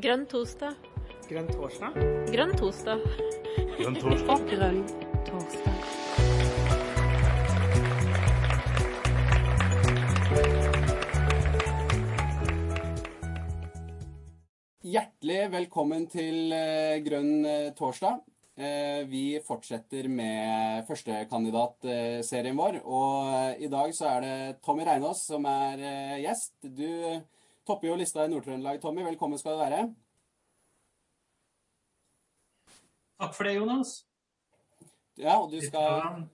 Grønn torsdag. Grønn torsdag? Grønn torsdag. Grønn torsdag. Grønn torsdag. Hjertelig velkommen til eh, Grønn eh, torsdag. Eh, Vi fortsetter med førstekandidatserien vår. Og i dag så er det Tommy Reinås som er gjest. Du topper jo lista i Nord-Trøndelag, Tommy. Velkommen skal du være. Takk for det, Jonas. Ja, og du skal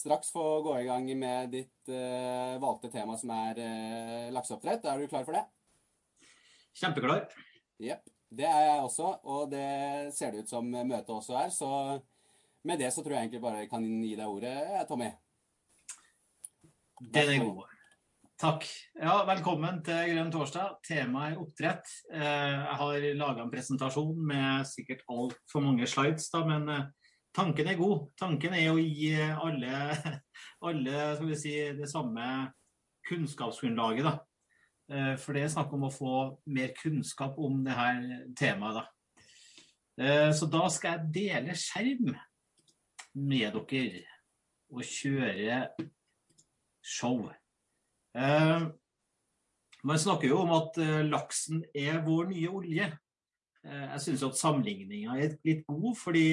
straks få gå i gang med ditt uh, valgte tema, som er uh, lakseoppdrett. Er du klar for det? Kjempeklar. Jepp. Det er jeg også, og det ser det ut som møtet også er. Så med det så tror jeg egentlig bare jeg kan gi deg ordet, Tommy. Den er god. Takk. Ja, velkommen til Grønn torsdag. Temaet er oppdrett. Eh, Jeg har laga en presentasjon med sikkert altfor mange slides, da, men eh, tanken er god. Tanken er å gi alle, alle skal vi si, det samme kunnskapsgrunnlaget. da. Eh, For det er snakk om å få mer kunnskap om det her temaet. da. Så da skal jeg dele skjerm med dere og kjøre show. Eh, Man snakker jo om at eh, laksen er vår nye olje. Eh, Jeg syns at sammenligninga er litt god, fordi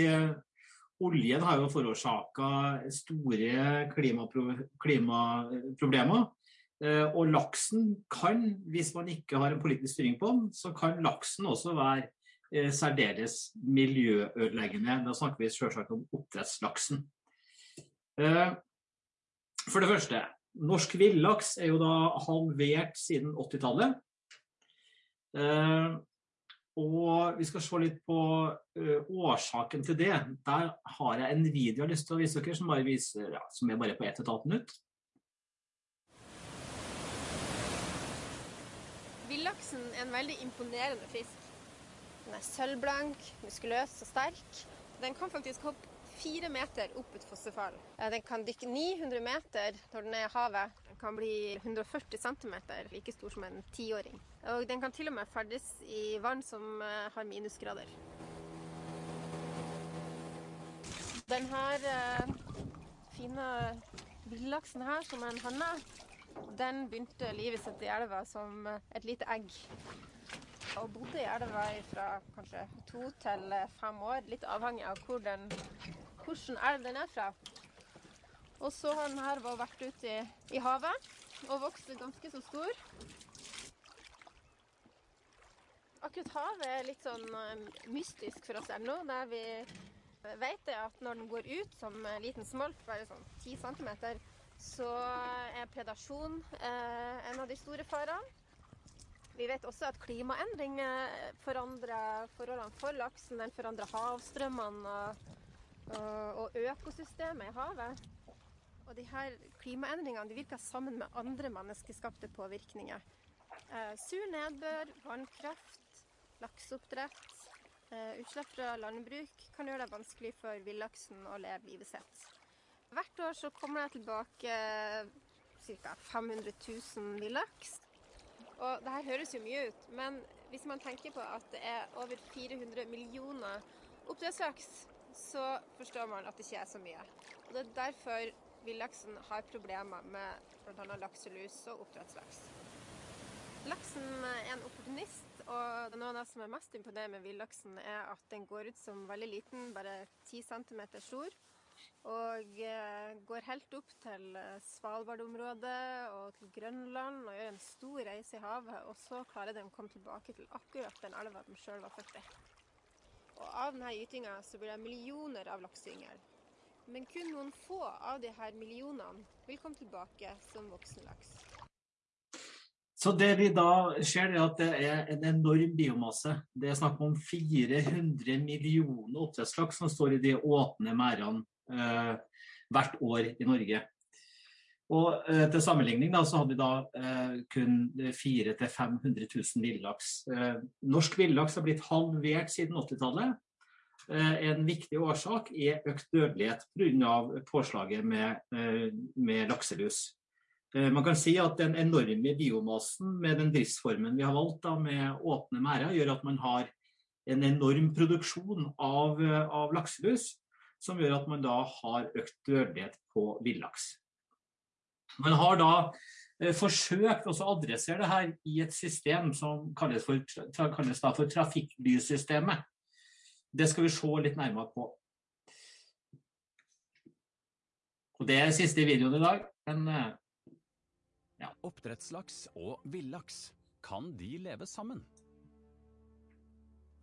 oljen har jo forårsaka store klimapro- klimaproblemer. Og laksen kan, hvis man ikke har en politisk styring på den, så kan laksen også være særdeles miljøødeleggende. Da snakker vi selvsagt om oppdrettslaksen. For det første, norsk villaks er jo da halvert siden 80-tallet. Eh, Og vi skal se litt på eh, årsaken til det. Der har jeg en video jeg har lyst til å vise dere, som, bare viser, ja, som er bare på 1 12 minutt. Villaksen er en veldig imponerende fisk. Den er sølvblank, muskuløs og sterk. Den kan faktisk hoppe fire meter opp et fossefall. Den kan dykke 900 meter når den er i havet. Den kan bli 140 cm, like stor som en tiåring. Og den kan til og med ferdes i vann som eh, har minusgrader. Den her eh, fine villaksen her, som er en hanne, den begynte livet sitt i elva som et lite egg. Og bodde i elva fra kanskje to til fem år, litt avhengig av hvor den, hvilken elv den er fra. Og så har den her vært ute i, i havet og vokst ganske så stor. Akkurat havet er litt sånn eh, mystisk for oss ennå. Der vi vet at når den går ut som liten smolt, bare sånn 10 cm, så er predasjon eh, en av de store farene. Vi vet også at klimaendringer forandrer forholdene for laksen. Den forandrer havstrømmene og, og, økosystemet i havet. Og de her klimaendringene de virker sammen med andre menneskeskapte påvirkninger. Eh, sur nedbør, vannkraft, lakseoppdrett, eh, utslipp fra landbruk kan gjøre det vanskelig for villaksen å leve livet sitt. Hvert år så kommer det tilbake ca. 500 000 villaks. Og det her høres jo mye ut, men hvis man tenker på at det er over 400 millioner oppdrettslaks, så forstår man at det ikke er så mye. Og Det er derfor villaksen har problemer med bl.a. lakselus og oppdrettslaks. Laksen er en opportunist, og noe av det som er mest imponerende med villaksen, er at den går ut som veldig liten, bare 10 cm stor. Og eh, går helt opp til Svalbard-området og til Grønland og gjør en stor reise i havet. Og så klarer den å komme tilbake til akkurat den elva de sjøl var født i. Og av denne gytinga så blir det millioner av lakseyngel. Men kun noen få av disse millionene vil komme tilbake som voksenlaks. Så det vi da ser, er at det er en enorm biomasse. Det er snakk om 400 millioner oppdrettslaks som står i de åpne merdene eh, hvert år i Norge. Og eh, Til sammenligning da, så hadde vi da eh, kun 400 000-500 000 villaks. Eh, norsk villaks har blitt halvert siden 80-tallet. Eh, en viktig årsak er økt dødelighet pga. påslaget med, eh, med lakselus. Eh, man kan si at den enorme biomassen med den driftsformen vi har valgt, da, med åpne merder, gjør at man har en enorm produksjon av, av, lakselus, som gjør at man da har økt dødelighet på villaks. Man har da eh, forsøkt å adressere det her i et system som kalles, for, kalles for trafikklyssystemet. Det skal vi se litt nærmere på. Og Det er siste videoen i dag, men eh, ja. Oppdrettslaks og villaks, kan de leve sammen?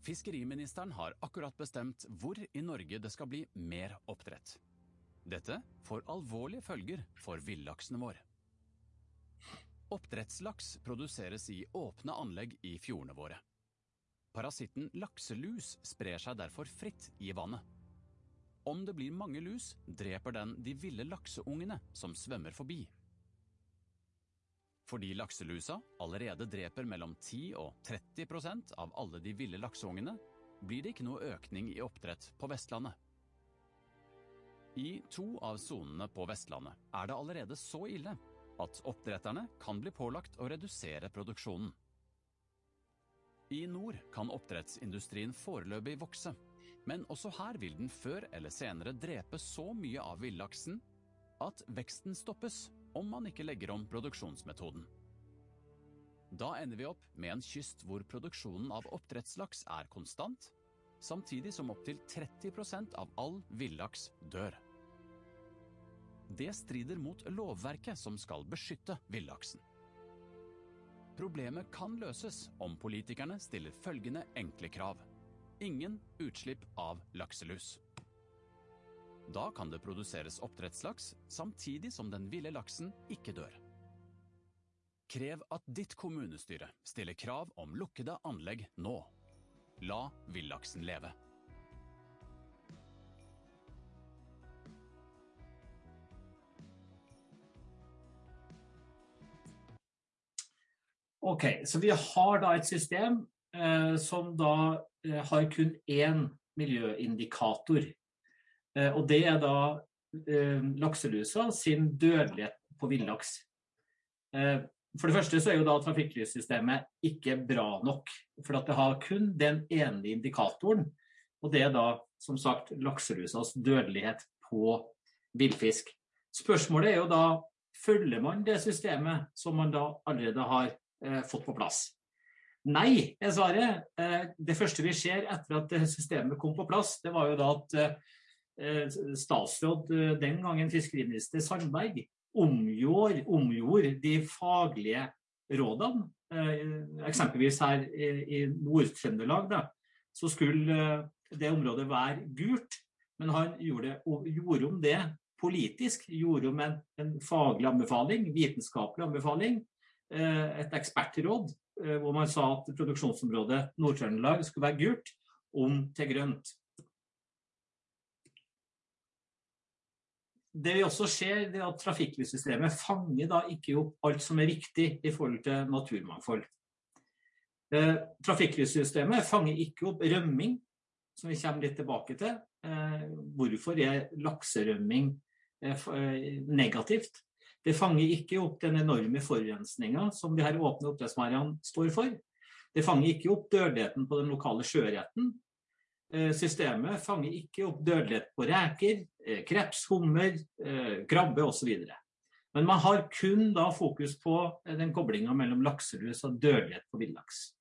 Fiskeriministeren har akkurat bestemt hvor i Norge det skal bli mer oppdrett. Dette får alvorlige følger for villaksene våre. Oppdrettslaks produseres i åpne anlegg i fjordene våre. Parasitten lakselus sprer seg derfor fritt i vannet. Om det blir mange lus, dreper den de ville lakseungene som svømmer forbi. Fordi lakselusa allerede dreper mellom 10 og 30% av alle de ville lakseungene, blir det ikke noe økning i oppdrett på Vestlandet. I to av sonene på Vestlandet er det allerede så ille at oppdretterne kan bli pålagt å redusere produksjonen. I nord kan oppdrettsindustrien foreløpig vokse, men også her vil den før eller senere drepe så mye av villaksen at veksten stoppes om man ikke legger om produksjonsmetoden. Da ender vi opp med en kyst hvor produksjonen av oppdrettslaks er konstant, samtidig som opptil 30% av all villaks dør. Det strider mot lovverket som skal beskytte villaksen. Problemet kan løses om politikerne stiller følgende enkle krav. Ingen utslipp av lakselus. Da kan det produseres oppdrettslaks samtidig som den ville laksen ikke dør. Krev at ditt kommunestyre stiller krav om lukkede anlegg nå. La villaksen leve. Ok, så vi har da et system eh, som da eh, har kun én miljøindikator. Eh, og det er da eh, lakselusa sin dødelighet på villaks. Eh, for det første så er jo da trafikklyssystemet ikke bra nok. For at det har kun den ene indikatoren, og det er da som sagt lakselusas dødelighet på villfisk. Spørsmålet er jo da følger man det systemet som man da allerede har eh, fått på plass. Nei, er svaret. Eh, det første vi ser etter at systemet kom på plass, det var jo da at eh, statsråd, eh, den gangen fiskeriminister Sandberg, omgjorde, omgjorde de faglige rådene. Eh, eksempelvis her i, Nord-Trøndelag så skulle eh, det området være gult, men han gjorde, gjorde om det politisk, gjorde om en, en faglig anbefaling, vitenskapelig anbefaling, Eh, et ekspertråd hvor man sa at produksjonsområdet Nord-Trøndelag skulle være gult, om til grønt. Det vi også ser, er at trafikklyssystemet fanger da ikke opp alt som er viktig i forhold til naturmangfold. Eh, trafikklyssystemet fanger ikke opp rømming, som vi kommer litt tilbake til. Eh, hvorfor er lakserømming eh, eh negativt? Det fanger ikke opp den enorme forurensninga som de her åpne oppdrettsmerdene står for. Det fanger ikke opp dødeligheten på den lokale sjøretten. Eh, systemet fanger ikke opp dødelighet på reker, eh, kreps, hummer, eh, krabbe osv. Men man har kun da fokus på den koblinga mellom lakselus og dødelighet på villaks.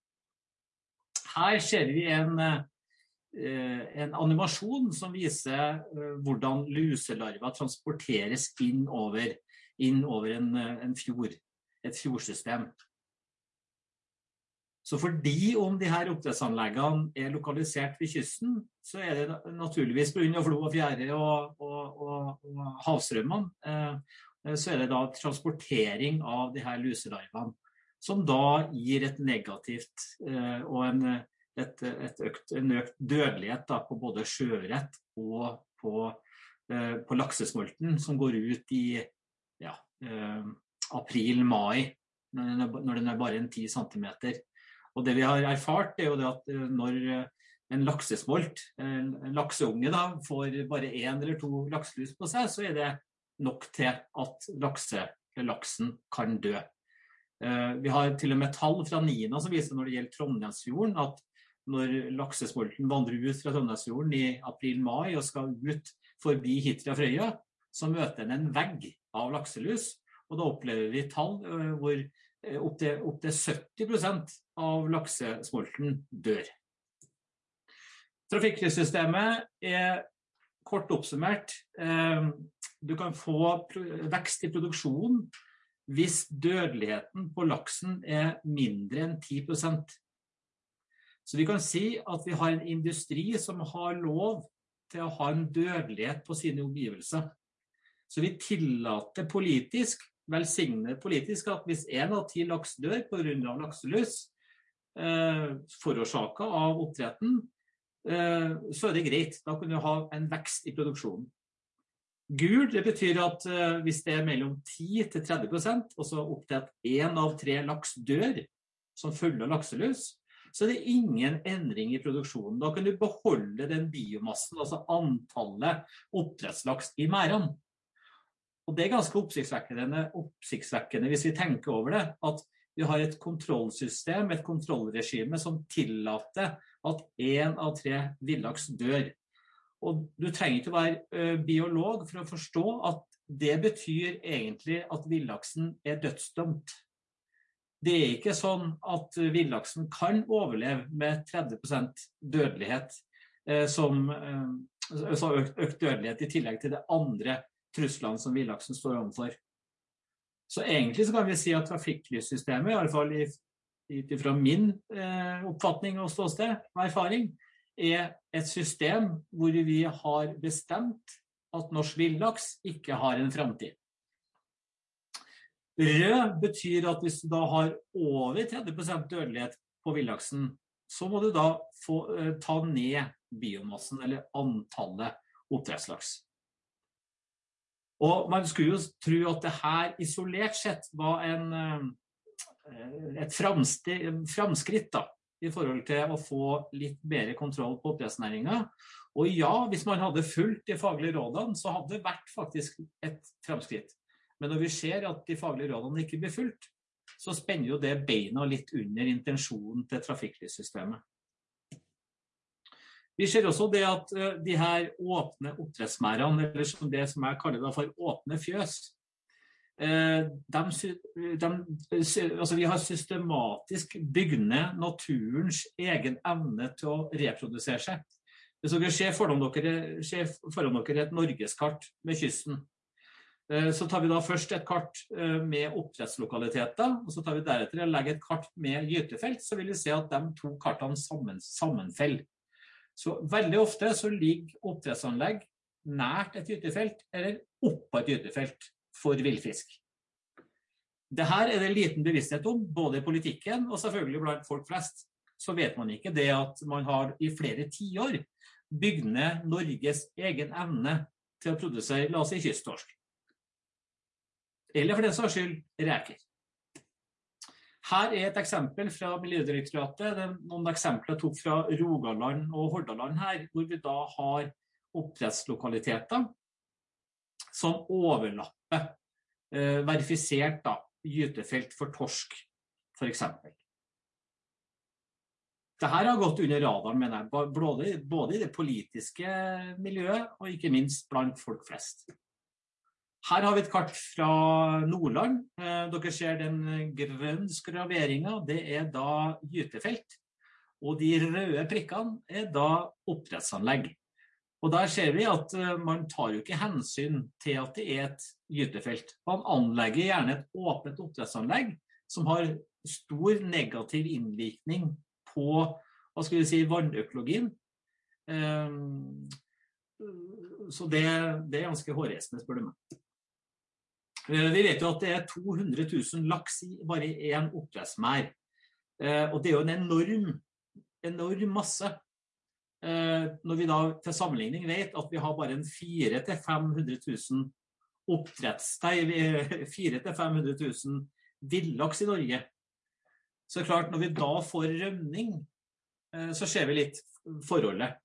Her ser vi en, en animasjon som viser hvordan luselarver transporteres inn over inn over en, en fjord, et fjordsystem. Så fordi om de her oppdrettsanleggene er lokalisert ved kysten, så er det naturligvis pga. flo og fjære og, og, og, og havstrømmene, eh, så er det da transportering av de her luselarvene som da gir et negativt eh, og en, et, et økt, en økt dødelighet da, på både sjøørret og på, eh, på laksesmolten, som går ut i ja, eh, april-mai, når den er bare en 10 cm. Og det vi har erfart, er jo det at eh, når eh, en laksesmolt, en lakseunge, da, får bare én eller to lakselus på seg, så er det nok til at lakse, laksen kan dø. Eh, vi har til og med tall fra NINA som viser når det gjelder Trondheimsfjorden, at når laksesmolten vandrer ut fra Trondheimsfjorden i april-mai og skal ut forbi Hitra-Frøya, så møter den en vegg av lakselus. Og da opplever vi tall eh, hvor eh, opptil opp 70% av laksesmolten dør. Trafikklyssystemet er kort oppsummert Du kan få vekst i produksjonen hvis dødeligheten på laksen er mindre enn 10% Så vi kan si at vi har en industri som har lov til å ha en dødelighet på sine omgivelser. Så vi tillater politisk, velsigner politisk, at hvis én av ti laks dør pga. lakselus, eh, forårsaka av oppdretten, eh, så er det greit. Da kan du ha en vekst i produksjonen. Gul det betyr at eh, hvis det er mellom 10 til 30 og så at én av tre laks dør som følge av lakselus, så er det ingen endring i produksjonen. Da kan du beholde den biomassen, altså antallet oppdrettslaks i merdene. Og Det er ganske oppsiktsvekkende, oppsiktsvekkende hvis vi tenker over det, at vi har et kontrollsystem, et kontrollregime, som tillater at én av tre villaks dør. Og du trenger ikke å være biolog for å forstå at det betyr egentlig at villaksen er dødsdømt. Det er ikke sånn at villaksen kan overleve med 30% dødelighet, som altså økt, økt, dødelighet i tillegg til det andre truslene som villaksen står overfor. Så egentlig så kan vi si at trafikklyssystemet, fall ut fra min eh, oppfatning og ståsted og erfaring, er et system hvor vi har bestemt at norsk villaks ikke har en framtid. Rød betyr at hvis du da har over 30% dødelighet på villaksen, så må du da få, eh, ta ned biomassen, eller antallet oppdrettslaks. Og Man skulle jo tro at det her isolert sett var en, uh, et framskritt. i forhold til å få litt bedre kontroll på oppdrettsnæringa. Og ja, hvis man hadde fulgt de faglige rådene, så hadde det vært faktisk et framskritt. Men når vi ser at de faglige rådene ikke blir fulgt, så spenner jo det beina litt under intensjonen til trafikklyssystemet. Vi ser også det at eh, de her åpne oppdrettsmerdene, eller som det som jeg kaller det for åpne fjøs, Eh, de, de, altså vi har systematisk bygd ned naturens egen evne til å reprodusere seg. Hvis dere ser foran dere, ser foran dere et norgeskart med kysten, eh, så tar vi da først et kart med oppdrettslokaliteter, og så tar vi deretter og legger et kart med gytefelt, så vil vi se at de to kartene sammen, sammenfeller. Så veldig ofte så ligger oppdrettsanlegg nært et gytefelt eller oppå et gytefelt for villfisk. Dette er det liten bevissthet om, både i politikken og selvfølgelig blant folk flest. Så vet man ikke det at man har i flere tiår bygd ned Norges egen evne til å produsere la oss si kysttorsk. Eller for den saks skyld reker. Her er et eksempel fra Miljødirektoratet. Det er noen eksempler jeg tok fra Rogaland og Hordaland her, hvor vi da har oppdrettslokaliteter som overlapper eh, verifisert da, gytefelt for torsk, f.eks. Dette har gått under radaren, mener jeg, både, både, i det politiske miljøet og ikke minst blant folk flest. Her har vi et kart fra Nordland. Eh, dere ser den grønne skraveringa. Det er da gytefelt. Og de røde prikkene er da oppdrettsanlegg. Og Der ser vi at eh, man tar jo ikke hensyn til at det er et gytefelt. Man anlegger gjerne et åpent oppdrettsanlegg som har stor negativ innvirkning på hva skal vi si, vannøkologien. Ehm, så det, det er ganske hårreisende, spør du meg. Eh, vi vet jo at det er 200 000 laks i bare én oppdrettsmerd. Eh, og det er jo en enorm, enorm masse. Eh, når vi da til sammenligning vet at vi har bare en 400 000-500 000 oppdretts... Nei, 400 000-500 000 villaks i Norge. Så klart, når vi da får rømning, så ser vi litt forholdet.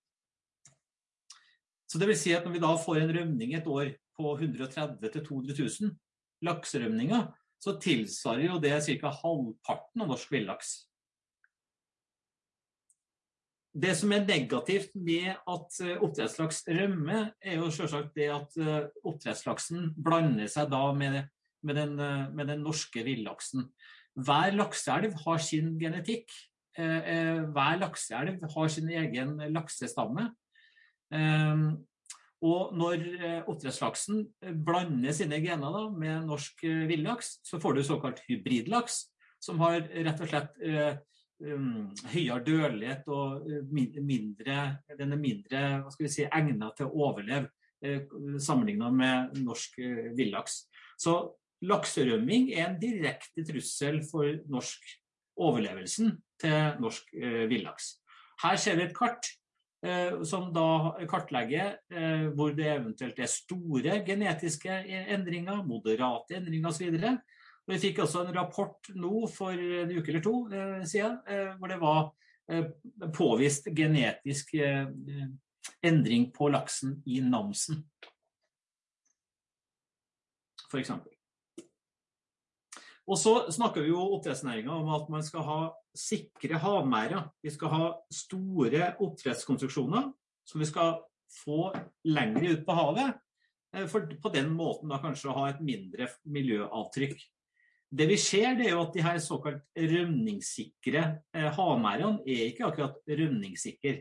Så det vil si at når vi da får en rømning et år på 130 000-200 000, lakserømninger, så tilsvarer jo det ca. halvparten av norsk villaks. Det som er negativt med at eh, oppdrettslaks rømmer, er jo selvsagt det at eh, oppdrettslaksen blander seg da med, med, den, eh, med den, norske villaksen. Hver lakseelv har sin genetikk. Hver lakseelv har sin egen laksestamme. Og når oppdrettslaksen blander sine gener da, med norsk villaks, så får du såkalt hybridlaks, som har rett og slett um, høyere dødelighet og mindre, den er mindre hva skal vi si, egnet til å overleve sammenlignet med norsk villaks. Så lakserømming er en direkte trussel for norsk overlevelsen til norsk villaks. Her ser vi et kart som da kartlegger uh, hvor det eventuelt er store genetiske endringer, moderate endringer osv. Vi fikk også en rapport nå for en uke eller to eh, siden eh, hvor det var eh, påvist genetisk eh, endring på laksen i Namsen. Eksempel. Og så snakker vi jo oppdrettsnæringa om at man skal ha sikre havmerder. Vi skal ha store oppdrettskonstruksjoner som vi skal få lenger ut på havet. Eh, for på den måten da kanskje å ha et mindre miljøavtrykk. Det vi ser, det er jo at de her såkalt rømningssikre eh, havmerdene er ikke akkurat rømningssikre.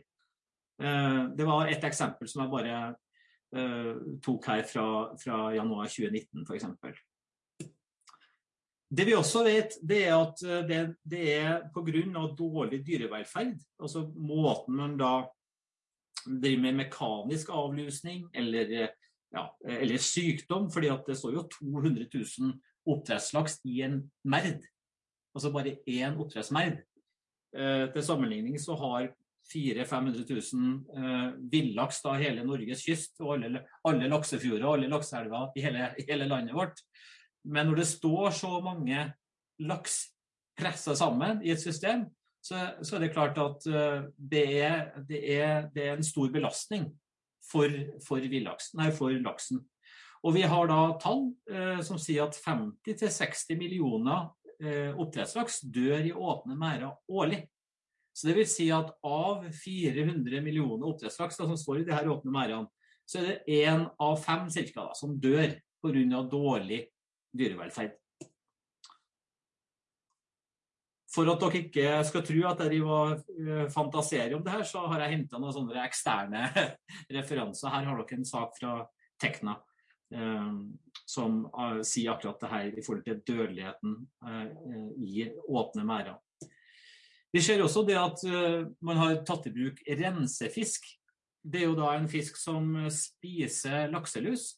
Eh, det var et eksempel som jeg bare tok her fra, fra januar 2019, f.eks. Det vi også vet, det er at eh, det, det er pga. dårlig dyrevelferd, altså måten man da driver med mekanisk avlusning eller, ja, eller sykdom, fordi det står jo 200 000 oppdrettslaks i en merd. Altså bare én oppdrettsmerd. Eh, til sammenligning så har 400 000-500 000 eh, villaks da hele Norges kyst, og alle, alle laksefjorder og alle lakseelver i hele, hele, landet vårt. Men når det står så mange laks pressa sammen i et system, så, så er det klart at uh, det, er, det, er, det, er, en stor belastning for, for, nei, for laksen. Og vi har da tall eh, som sier at 50-60 millioner eh, oppdrettslaks dør i åpne merder årlig. Så det vil si at av 400 millioner oppdrettslaks som står i de her åpne merdene, så er det én av fem cirka, da, som dør pga. dårlig dyrevelferd. For at dere ikke skal tro at jeg driver fantaserer om det her, så har jeg henta noen sånne eksterne referanser. Her har dere en sak fra Tekna. Eh, som eh, sier akkurat det her i forhold til dødeligheten eh, i åpne merder. Vi ser også det at man har tatt i bruk rensefisk. Det er jo da en fisk som spiser lakselus.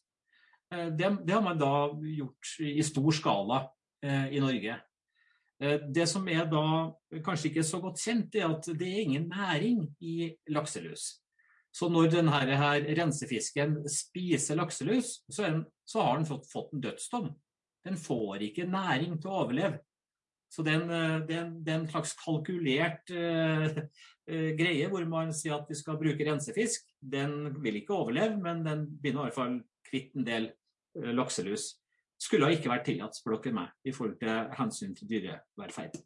Det, det har man da gjort i stor skala i Norge. Det som er da kanskje ikke så godt kjent, er at det er ingen næring i lakselus. Så når denne her rensefisken spiser lakselus, så, en, så har den fått, fått, en dødsdom. Den får ikke næring til å overleve. Så det er en, eh, det er en, det er en slags kalkulert uh, uh, greie hvor man sier at vi skal bruke rensefisk. Den vil ikke overleve, men den begynner i hvert fall kvitt en del lakselus. Skulle ikke vært tillatt, spør dere meg, i forhold til hensyn til dyrevelferd.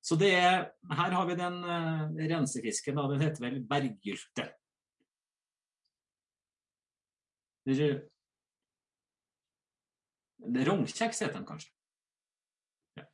Så det er, her har vi den uh, rensefisken, da, den heter vel berggylte. Rognkjeks heter den kanskje. Ja.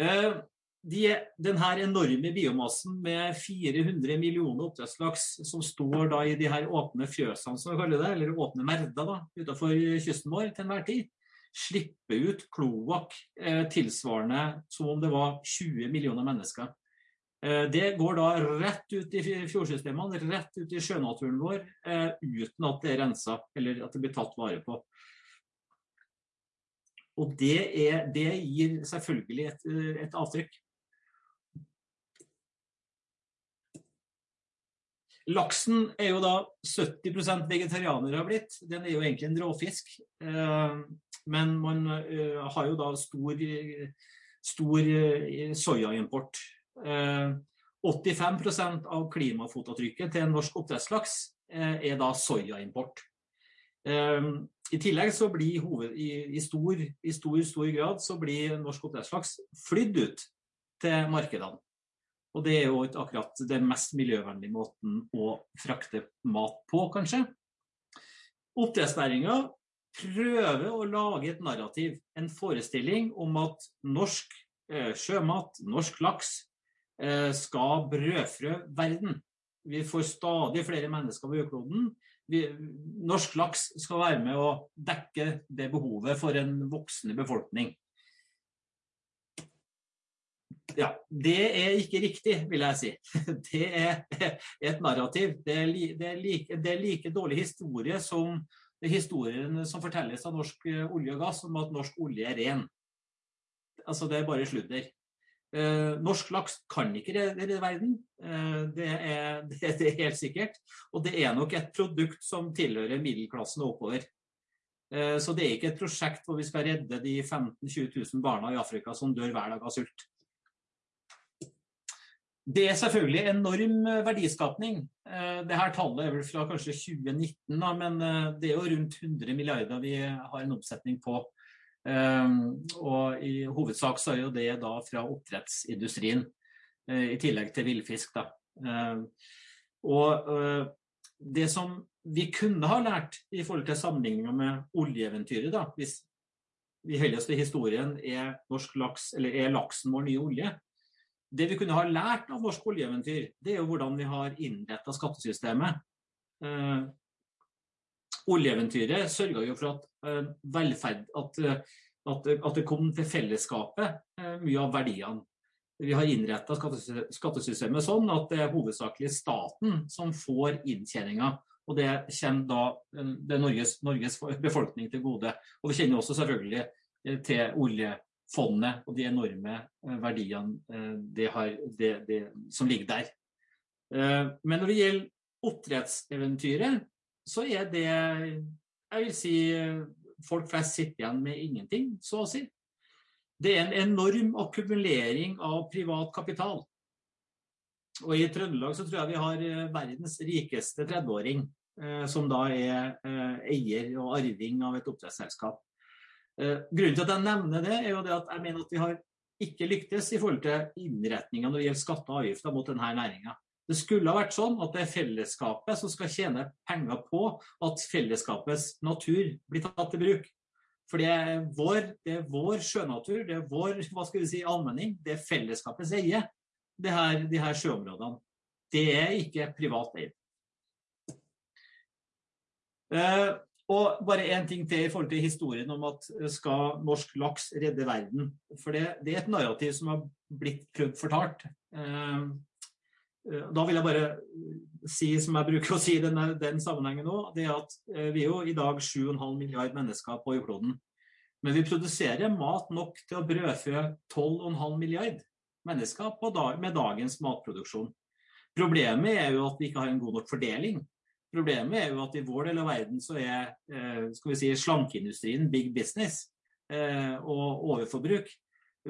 Uh, de, den her enorme biomassen med 400 millioner oppdrettslaks som står da i de her åpne fjøsene, som vi kaller det, eller åpne merder utenfor kysten vår til enhver tid, slipper ut kloakk eh, tilsvarende som om det var 20 millioner mennesker. Eh, det går da rett ut i fjordsystemene, rett ut i sjønaturen vår, eh, uten at det er rensa eller at det blir tatt vare på. Og det, er, det gir selvfølgelig et, et avtrykk. Laksen er jo da 70% vegetarianere har blitt. Den er jo egentlig en råfisk. Men man uh, har jo da stor, stor uh, soyaimport. Uh, 85 av klimafotavtrykket til norsk oppdrettslaks er da soyaimport. I tillegg så blir hoved, i, i, stor, i stor, stor grad så blir norsk oppdrettslaks flydd ut til markedene. Og det er jo ikke akkurat den mest miljøvennlige måten å frakte mat på, kanskje. Oppdrettsnæringa prøver å lage et narrativ, en forestilling om at norsk eh, sjømat, norsk laks, eh, skal brødfrø verden. Vi får stadig flere mennesker på jordkloden. Norsk laks skal være med å dekke det behovet for en voksende befolkning. Ja, Det er ikke riktig, vil jeg si. Det er et narrativ. Det er, det er, like, det er like, dårlig historie som historien som fortelles av norsk eh, olje og gass om at norsk olje er ren. Altså, Det er bare sludder. Eh, norsk laks kan ikke redde verden, eh, det, er, det, er, helt sikkert. Og det er nok et produkt som tilhører middelklassen og oppover. Så det er ikke et prosjekt hvor vi skal redde de 15 000-20 000 barna i Afrika som dør hver dag av sult. Det er selvfølgelig enorm eh, verdiskapning. Eh, det her tallet er vel fra kanskje 2019, da, men eh, det er jo rundt 100 milliarder vi har en omsetning på. Og i hovedsak så er jo det da fra oppdrettsindustrien, i tillegg til villfisk. da. Og det som vi kunne ha lært i forhold til sammenligninga med oljeeventyret, da, hvis vi holder oss til historien, er laks, er laksen vår nye olje, det vi kunne ha lært av norsk oljeeventyr, det er jo hvordan vi har innretta skattesystemet. Eh, oljeeventyret sørga jo for at eh, velferd at, eh, at, at, det kom til fellesskapet eh, mye av verdiene. Vi har innretta skattesystemet sånn at det er hovedsakelig staten som får inntjeninga. Og det kommer da eh, det Norges, Norges befolkning til gode. Og vi kjenner også selvfølgelig eh, til olje fondet og de enorme eh, verdiene eh, det har, det, det, som ligger der. Eh, men når det gjelder oppdrettseventyret, så er det Jeg vil si folk flest sitter igjen med ingenting, så å si. Det er en enorm akkumulering av privat kapital. Og i Trøndelag så tror jeg vi har verdens rikeste 30-åring, som da er eier og arving av et oppdrettsselskap. Eh, grunnen til at jeg nevner det, er jo det at jeg mener at vi har ikke lyktes i forhold til innretninga når det gjelder skatter og avgifter mot denne næringa. Det skulle ha vært sånn at det er fellesskapet som skal tjene penger på at fellesskapets natur blir tatt i bruk. For det er vår, det er vår sjønatur, det er vår hva skal vi si, allmenning, det er fellesskapets eie, de her, de her sjøområdene. Det er ikke privat eid. Og bare én ting til i forhold til historien om at eh, skal norsk laks redde verden. For det, det er et narrativ som har blitt prøvd fortalt. Eh, eh, da vil jeg bare si, som jeg bruker å si i denne, den sammenhengen nå, det er at vi er jo i dag 7,5 milliard mennesker på jordkloden. Men vi produserer mat nok til å brødfø 12,5 milliard mennesker dag, med dagens matproduksjon. Problemet er jo at vi ikke har en god nok fordeling. Problemet er jo at i vår del av verden så er eh, skal vi si, slankeindustrien big business eh, og overforbruk.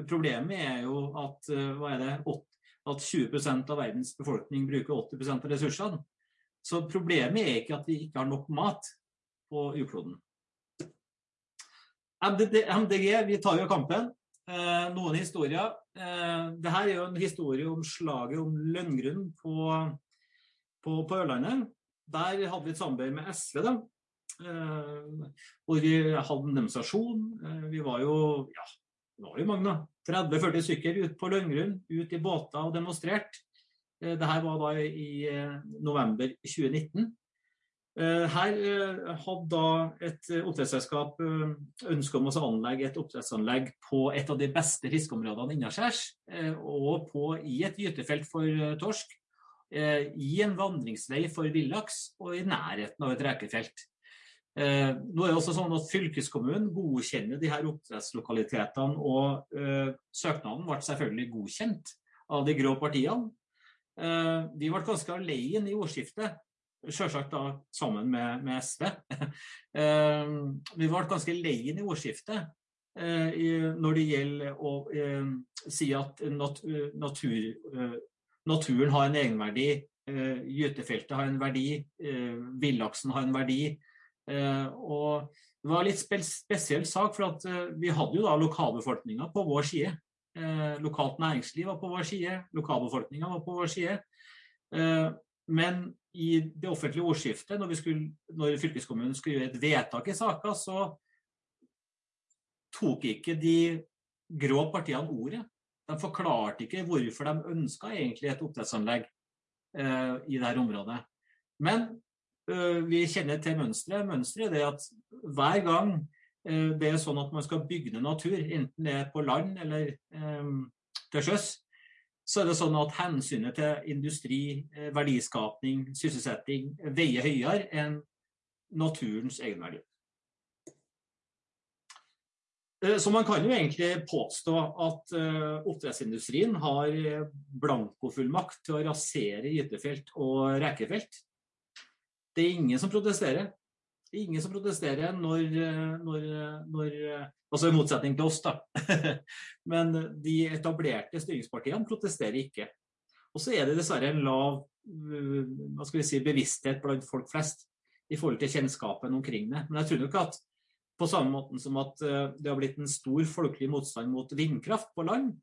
Problemet er jo at, eh, er det, at 20% av verdens befolkning bruker 80% av ressursene. Så problemet er ikke at vi ikke har nok mat på jordkloden. MDG, vi tar jo kampen. Noen historier. Dette er jo en historie om slaget om Lønngrunn på, på, på Ørlandet. Der hadde vi et samarbeid med SV, da. Eh, hvor vi hadde en demonstrasjon. Eh, vi var jo ja, det var jo mange, da. 30-40 stykker ut på Løngrunn, ut i båter og demonstrert. Eh, Dette var da i november 2019. Her hadde da et oppdrettsselskap ønske om å anlegge et oppdrettsanlegg på et av de beste fiskeområdene innaskjærs, og på, i et gytefelt for torsk. Eh, i en vandringsvei for villaks og i nærheten av et rekefelt. Eh, nå er det også sånn at Fylkeskommunen godkjenner de her oppdrettslokalitetene, og eh, søknaden ble selvfølgelig godkjent av de grå partiene. Vi ble ganske alene i ordskiftet, selvsagt sammen med, med SV. Vi ble ganske alene i ordskiftet når det gjelder å si at natur naturen har en egenverdi, uh, gytefeltet har en verdi, uh, villaksen har en verdi. Og det var en litt spesiell sak, for at vi hadde jo da lokalbefolkninga på vår side. Lokalt næringsliv var på vår side, lokalbefolkninga var på vår side. Men i det offentlige ordskiftet, når, skulle, når fylkeskommunen skulle gjøre et vedtak i saka, så tok ikke de grå partiene ordet. De forklarte ikke hvorfor de ønska egentlig et oppdrettsanlegg eh, i dette området. Men eh, vi kjenner til mønsteret. Mønsteret er at hver gang eh, det er sånn at man skal bygge ned natur, enten det er på land eller um, til sjøs, så er det sånn at hensynet til industri, verdiskapning, sysselsetting veier høyere enn naturens egenverdi. Eh, så man kan jo egentlig påstå at uh, oppdrettsindustrien har eh, blankofullmakt til å rasere gytefelt og rekefelt. Det er ingen som protesterer. Det er ingen som protesterer når, når, når Altså i motsetning til oss, da. Men de etablerte styringspartiene protesterer ikke. Og så er det dessverre en lav hva skal vi si, bevissthet blant folk flest i forhold til kjennskapen omkring det. Men jeg tror nok at på samme måte som at eh, det har blitt en stor folkelig motstand mot vindkraft på land,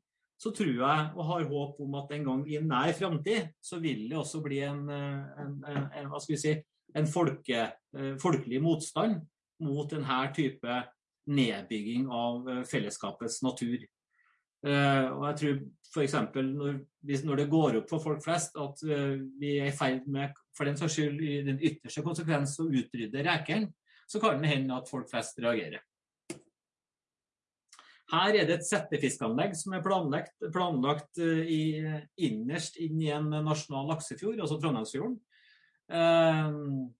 så tror jeg og har håp om at en gang i nær framtid så vil det også bli en, en, en, en, hva skal vi si, en folke, eh, folkelig motstand mot denne type nedbygging av fellesskapets natur. Og jeg tror f.eks. Når, når det går opp for folk flest at vi er i ferd med for den saks skyld i den ytterste konsekvens å utrydde rekeren, så kan det hende at folk flest reagerer. Her er det et settefiskanlegg som er planlagt, planlagt eh, i, innerst inn i en nasjonal laksefjord, altså Trondheimsfjorden. Um,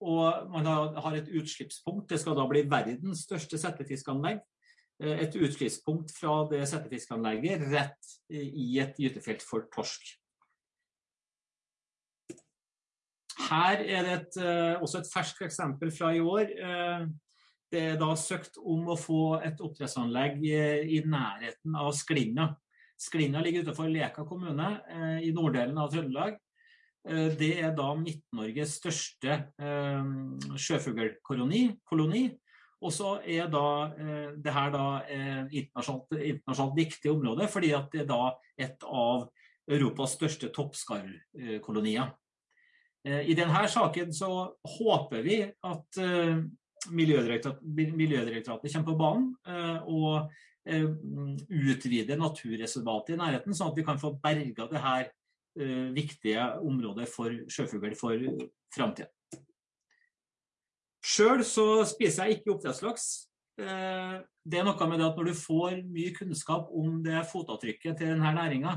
og man har et utslippspunkt. Det skal da bli verdens største settefiskanlegg. Eh, et utslippspunkt fra det settefiskanlegget rett i et gytefelt for torsk. Her er det et, eh, også et ferskt eksempel fra i år. Eh, det er da søkt om å få et oppdrettsanlegg i nærheten av Sklinna. Sklinna ligger utenfor Leka kommune eh, i norddelen av Trøndelag. Det er da Midt-Norges største sjøfuglkoloni. Og så er da det her da internasjonalt, internasjonalt viktig område, fordi det er da et av Europas største toppskarvkolonier. Eh, I denne saken så håper vi at eh, Miljødirektoratet, kommer på banen eh, og utvider naturreservatet i nærheten, sånn at vi kan få berga det viktige området for sjøfugl for framtida. Sjøl så spiser jeg ikke oppdrettslaks. Det er noe med det at når du får mye kunnskap om det fotavtrykket til denne næringa,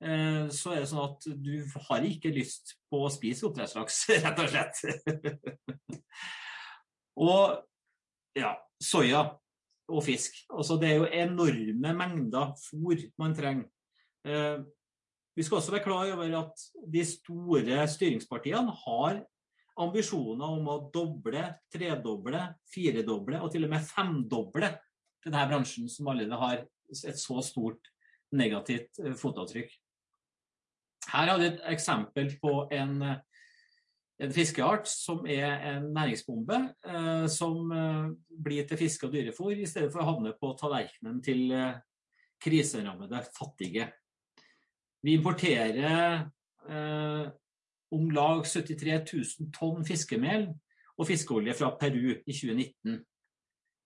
så er det sånn at du har ikke lyst på å spise oppdrettslaks, rett og slett. og ja, soya og fisk. Altså, det er jo enorme mengder fôr man trenger. Eh, vi skal også være klar over at de store styringspartiene har ambisjoner om å doble, tredoble, firedoble og til og med femdoble denne bransjen, som allerede har et så stort negativt eh, fotavtrykk. Her har vi et eksempel på en, en fiskeart som er en næringsbombe, eh, som eh, blir til fiske- og dyrefôr i stedet for å havne på tallerkenen til eh, kriserammede fattige. Vi importerer eh, om lag 73 000 tonn fiskemel og fiskeolje fra Peru i 2019.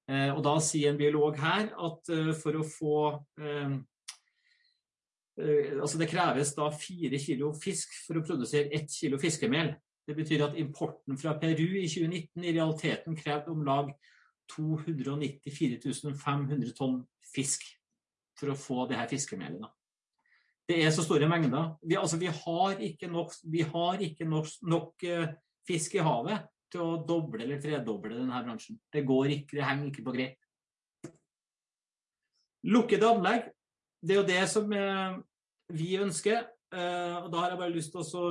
Eh, og da sier en biolog her at eh, for å få altså det kreves da fire kilo fisk for å produsere ett kilo fiskemel. Det betyr at importen fra Peru i 2019 i realiteten krevde om lag 294 500 tonn fisk for å få det her fiskemelet. Det er så store mengder. Vi, altså, vi har ikke nok, har ikke nok, nok uh, fisk i havet til å doble eller tredoble denne bransjen. Det går ikke, det henger ikke på grep. Lukkede anlegg, det er jo det som uh, vi ønsker. Eh, og da har jeg bare lyst til å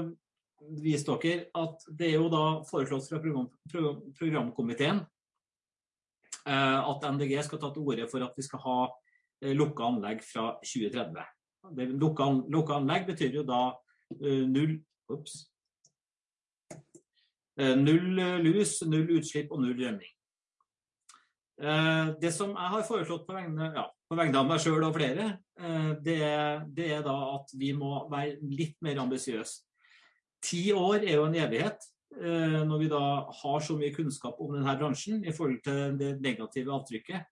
vise dere at det er jo da foreslått fra program, program, programkomiteen eh, at MDG skal ta til orde for at vi skal ha eh, lukka anlegg fra 2030. Lukka, lukka anlegg betyr jo da null Ops. Null lus, null utslipp og null rømming. Det som jeg har foreslått på vegne, ja, på vegne av meg sjøl og flere, det er, det er, da at vi må være litt mer ambisiøse. Ti år er jo en evighet. Når vi da har så mye kunnskap om denne bransjen i forhold til det negative avtrykket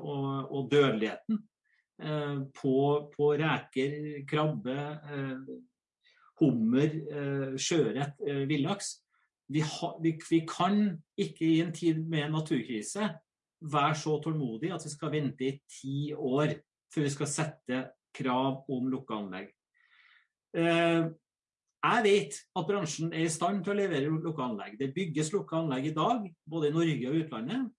og, og dødeligheten på, på reker, krabbe, hummer, sjøørret, villaks. Vi, vi, vi, kan ikke i en tid med naturkrise være så tålmodig at vi skal vente i ti år før vi skal sette krav om lukka anlegg. Jeg vet at bransjen er i stand til å levere lukka anlegg. Det bygges lukka anlegg i dag, både i Norge og utlandet.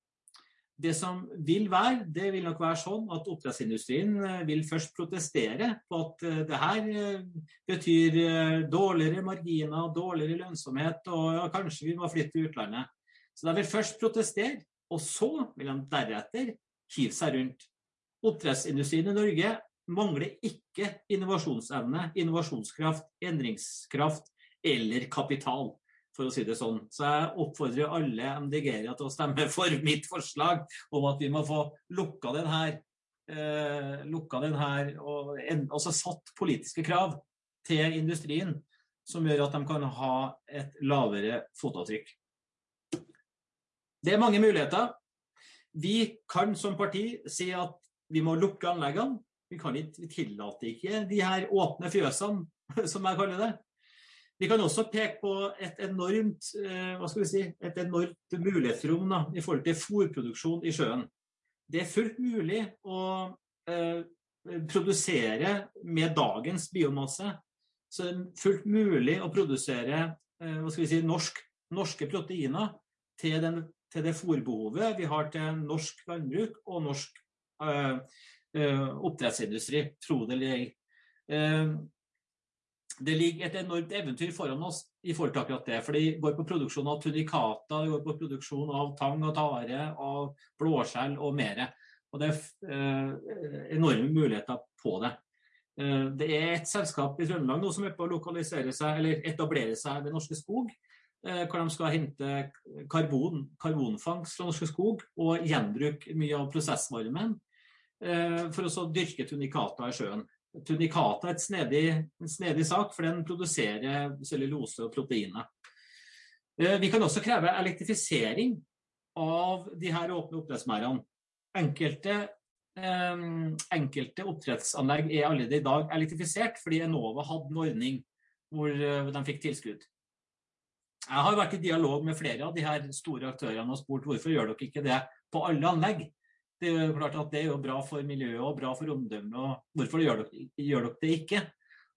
Det som vil være, det vil nok være sånn at oppdrettsindustrien vil først protestere på at det her betyr dårligere marginer, dårligere lønnsomhet, og kanskje vi må flytte til utlandet. Så de vil først protestere, og så vil de deretter hive seg rundt. Oppdrettsindustrien i Norge mangler ikke innovasjonsevne, innovasjonskraft, endringskraft eller kapital, for å si det sånn. Så jeg oppfordrer alle MDG-ere til å stemme for mitt forslag om at vi må få lukka den her, eh, lukka den her og en, også satt politiske krav til industrien som gjør at de kan ha et lavere fotavtrykk. Det er mange muligheter. Vi kan som parti si at vi må lukke anleggene. Vi, kan ikke, vi tillater ikke de her åpne fjøsene, som jeg kaller det. Vi kan også peke på et enormt, hva skal vi si, et enormt mulighetsrom da, i forhold til fôrproduksjon i sjøen. Det er fullt mulig å eh, produsere med dagens biomasse. Så det er fullt mulig å produsere eh, hva skal vi si, norsk, norske proteiner til, den, til det fôrbehovet vi har til norsk landbruk og norsk eh, oppdrettsindustri, tro det eller ei. Det ligger et enormt eventyr foran oss i forhold til akkurat det. For det går på produksjon av tunikata, det går på produksjon av tang og tare, av blåskjell og mer. Og det er enorme muligheter på det. Det er et selskap i Trøndelag nå som er på å lokalisere seg, eller etablere seg ved Norske Skog. Hvor de skal hente karbon, karbonfangst fra Norske Skog og gjenbruke mye av prosessvarmen for å dyrke tunikata i sjøen. Tunikata er snedig, en snedig sak, for den produserer cellulose og proteiner. Vi kan også kreve elektrifisering av de her åpne oppdrettsmerdene. Enkelte, eh, enkelte oppdrettsanlegg er allerede i dag elektrifisert, fordi Enova hadde en ordning hvor de fikk tilskudd. Jeg har vært i dialog med flere av de her store aktørene og spurt hvorfor gjør dere ikke det på alle anlegg. Det er jo klart at det er jo bra for miljøet og bra for omdømmet, og hvorfor gjør dere, gjør dere, det ikke?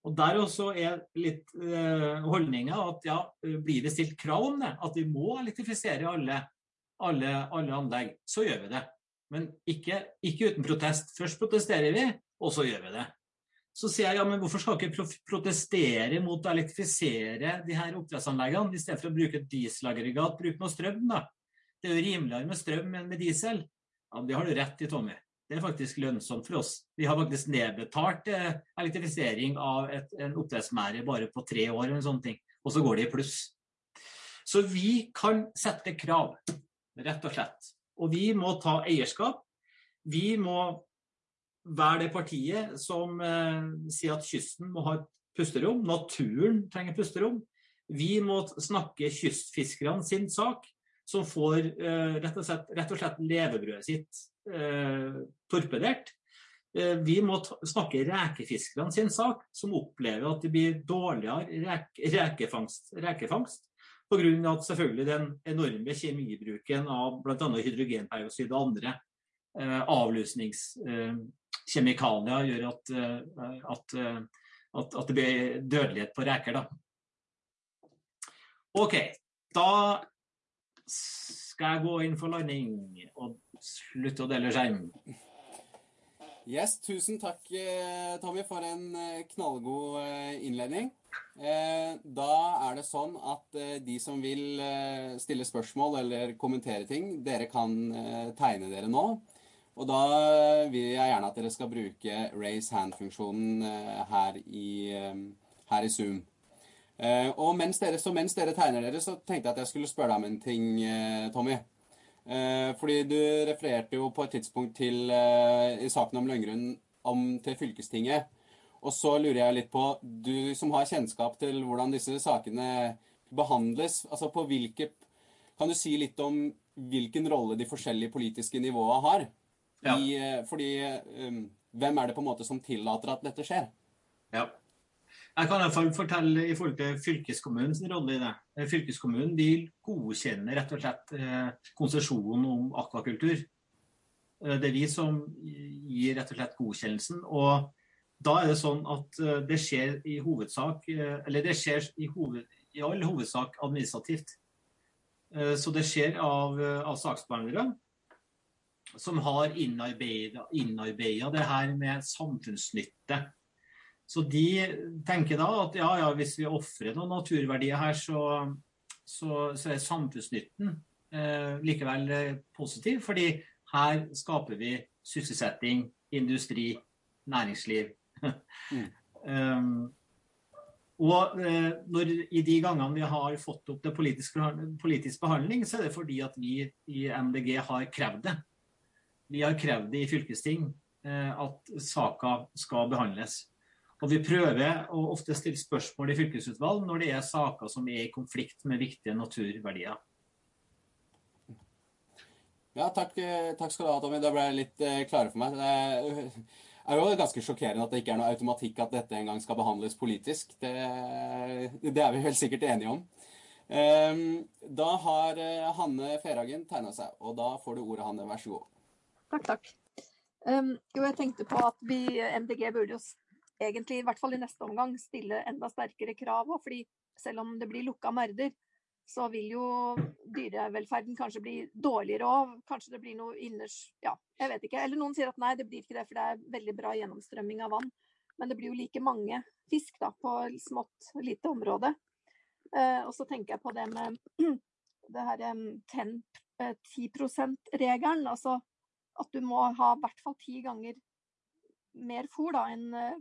Og Der også er litt uh, holdninga at ja, blir det stilt krav om det, at vi må elektrifisere alle, alle, alle anlegg, så gjør vi det. Men ikke, ikke, uten protest. Først protesterer vi, og så gjør vi det. Så sier jeg ja, men hvorfor skal ikke protestere mot å elektrifisere de her oppdrettsanleggene, i stedet for å bruke et dieselaggregat, bruke noe strøm, da. Det er jo rimeligere med strøm enn med diesel. Ja, Det har du rett i, Tommy. Det er faktisk lønnsomt for oss. Vi har faktisk nedbetalt eh, elektrifisering av et, en oppdrettsmære bare på tre år, eller sånne ting. og så går det i pluss. Så vi kan sette krav, rett og slett. Og vi må ta eierskap. Vi må være det partiet som eh, sier at kysten må ha et pusterom. Naturen trenger pusterom. Vi må snakke kystfiskerne sin sak som får eh, rett, og slett, rett, og slett, levebrødet sitt eh, torpedert. Eh, vi må snakke rekefiskerne sin sak, som opplever at det blir dårligere reke, rekefangst, rekefangst pga. at selvfølgelig den enorme kjemibruken av bl.a. hydrogenperoksid og andre eh, avlusningskjemikalier gjør at, at, at, at, det blir dødelighet på reker. Da. OK. Da skal jeg gå inn for landing og slutte å dele skjerm. Yes, tusen takk, eh, Tommy, for en eh, knallgod eh, innledning. Da er det sånn at de som vil stille spørsmål eller kommentere ting, dere kan tegne dere nå. Og da vil jeg gjerne at dere skal bruke raise hand-funksjonen her, her, i Zoom. Eh, og mens dere, så mens dere tegner dere, så tenkte jeg at jeg skulle spørre deg om en ting, eh, Tommy. Eh, fordi du refererte jo på et tidspunkt til eh, i saken om Løngrunn om til fylkestinget. Og så lurer jeg litt på, du som har kjennskap til hvordan disse sakene behandles, altså på hvilke Kan du si litt om hvilken rolle de forskjellige politiske nivåene har? Ja. I, eh, fordi eh, hvem er det på en måte som tillater at dette skjer? Ja. Jeg kan i hvert fall fortelle i forhold til fylkeskommunens rolle i det. Eh, Fylkeskommunen vil godkjenne rett og slett konsesjonen om akvakultur. Det er vi som gir rett og slett godkjennelsen. og da er det sånn at det skjer i hovedsak, eller det skjer i, hoved, i all hovedsak administrativt. Så det skjer av, av saksbehandlere som har innarbeida det her med samfunnsnytte. Så de tenker da at ja, ja, hvis vi ofrer noen naturverdier her, så, så, så er samfunnsnytten eh, likevel eh, positiv. Fordi her skaper vi sysselsetting, industri, næringsliv. Mm. um, og eh, når, i de gangene vi har fått opp det politisk, politisk behandling, så er det fordi at vi i MDG har krevd det. Vi har krevd i fylkesting eh, at saka skal behandles. Og vi prøver å ofte stille spørsmål i fylkesutvalg når det er saker som er i konflikt med viktige naturverdier. Ja, takk, eh, takk skal du ha, Tommy. Da ble jeg litt eh, klare for meg. Det er jo ganske sjokkerende at det ikke er noe automatikk at dette en gang skal behandles politisk. Det, det er vi helt sikkert enige om. Ehm, Da har Hanne Ferhagen tegna seg, og da får du ordet, Hanne. Vær så god. Takk, takk. Um, jo, jeg tenkte på at vi MDG burde jo egentlig, i hvert fall i neste omgang, stille enda sterkere krav òg. Fordi selv om det blir lukka merder, så vil jo dyrevelferden kanskje bli dårligere òg. Kanskje det blir noe inners... Ja, jeg vet ikke. Eller noen sier at nei, det blir ikke det, for det er veldig bra gjennomstrømming av vann. Men det blir jo like mange fisk da, på smått, lite område. Uh, og så tenker jeg på det med det her um, 10, eh, 10 %-regelen. Altså at du må ha i hvert fall ti ganger mer fôr da, enn eh,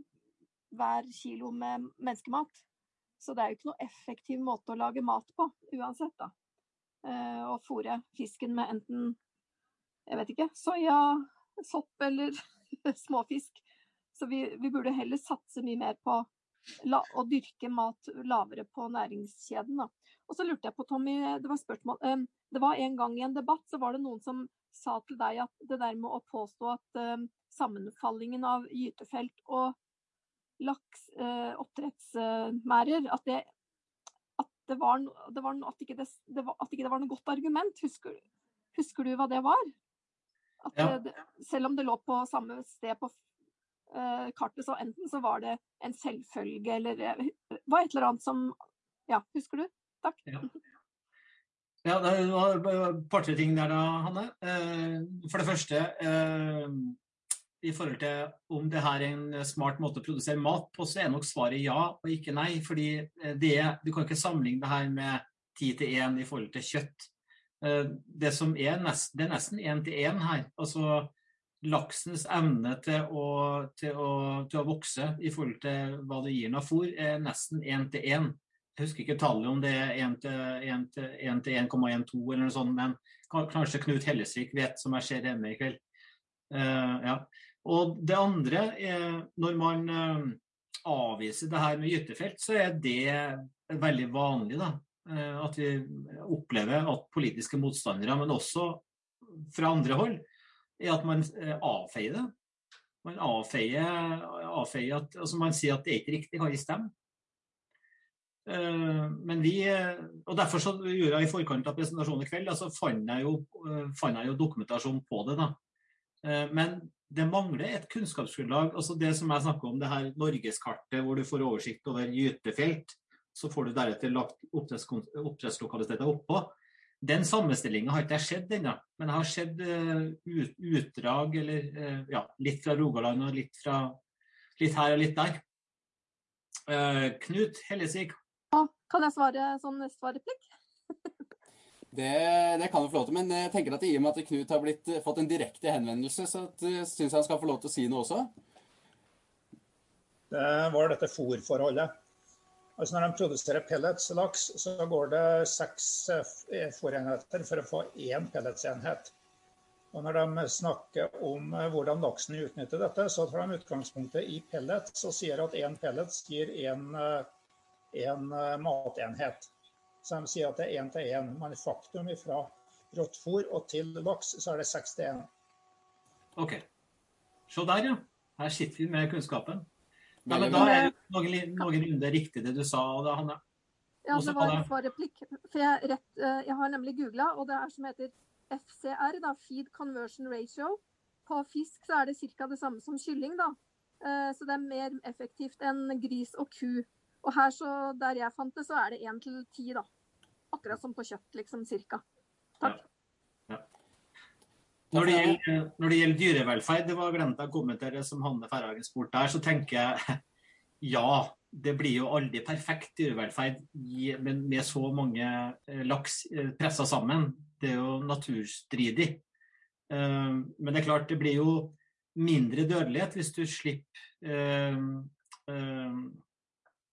hver kilo med menneskemat. Så det er jo ikke noe effektiv måte å lage mat på, uansett. da. Eh, Å fôre fisken med enten jeg vet ikke, soya, sopp eller småfisk. Så vi, vi burde heller satse mye mer på la, å dyrke mat lavere på næringskjeden. Da. Og så lurte jeg på, Tommy, det var spørsmål eh, Det var en gang i en debatt så var det noen som sa til deg at det der med å påstå at eh, sammenfallingen av gytefelt og laks, eh, oppdrettsmerder, at det at det var, det var at, ikke det, det var, at ikke det var noe godt argument. Husker, husker du hva det var? At Ja. det, det, selv om det lå på samme sted på eh, kartet, så enten så var det en selvfølge eller eh, var et eller annet som Ja, husker du? Takk. Ja, det var et par-tre ting der da, Hanne. Eh, For det første, eh, i forhold til om det her er en smart måte å produsere mat på, så er nok svaret ja og ikke nei. Fordi eh, er- du kan ikke sammenligne det her med ti til én i forhold til kjøtt. Det som er nesten, det er nesten én til én her. Altså laksens evne til å, til, å, til å vokse i forhold til hva det gir den fôr, er nesten én til én. Jeg husker ikke tallet om det er 1 til 1 til 1 til 1,12 eller noe sånt, men kanskje Knut Hellesvik vet, som jeg ser hjemme i kveld. Uh, ja. Og det andre er når man uh, avviser det her med gytefelt, så er det veldig vanlig. da. uh, at vi opplever at politiske motstandere, men også fra andre hold, er at man avfeier det. Man avfeier, avfeier at altså Man sier at det er ikke riktig, kan ikke stemme. Eh, Men vi, eh, og Derfor så gjorde jeg i forkant av presentasjonen i kveld, altså fant jeg jo, eh, fant jeg jo dokumentasjon på det. da. Men det mangler et kunnskapsgrunnlag. altså Det som jeg snakker om, det her norgeskartet hvor du får oversikt over gytefelt, så får du deretter lagt oppdrettslokaliteter oppå. Den sammenstillinga har ikke jeg sett ennå, men jeg har sett ut, utdrag eller ja, litt fra Rogaland og litt, fra, litt her og litt der. Knut Hellesvik Kan jeg svare sånn svarreplikk? Det, det kan du få lov til, men jeg tenker at i og med at Knut har blitt, fått en direkte henvendelse, så syns jeg han skal få lov til å si noe også. Det var dette fòrforholdet. Altså Når de produserer pelletslaks, så går det seks eh, fôrenheter for å få én pelletsenhet. Og Når de snakker om eh, hvordan laksen utnytter dette, så tar de utgangspunktet i pellets og sier at én pellets gir én eh, matenhet. Så de sier at det er én til én. Men faktum fra råttfôr og til laks, så er det seks til én. OK. Se der, ja. Her sitter vi med kunnskapen. Ja, men da er det noenlunde riktig det du sa, da, Hanne. Ja, det var en svarreplikk. For jeg, rett, eh, jeg har nemlig googla, og det er som heter FCR, da, Feed Conversion Ratio. På fisk så er det ca. det samme som kylling, da. Eh, så det er mer effektivt enn gris og ku. Og her, så, der jeg fant det, så er det én til ti, da. Akkurat som på kjøtt, liksom, cirka. Takk. Ja. Når det, gjelder, når det, gjelder, dyrevelferd, det var glemt å kommentere som Hanne Ferhagen spurte der, så tenker jeg ja, det blir jo aldri perfekt dyrevelferd men med så mange eh, laks eh, pressa sammen. Det er jo naturstridig. Eh, men det er klart, det blir jo mindre dødelighet hvis du slipper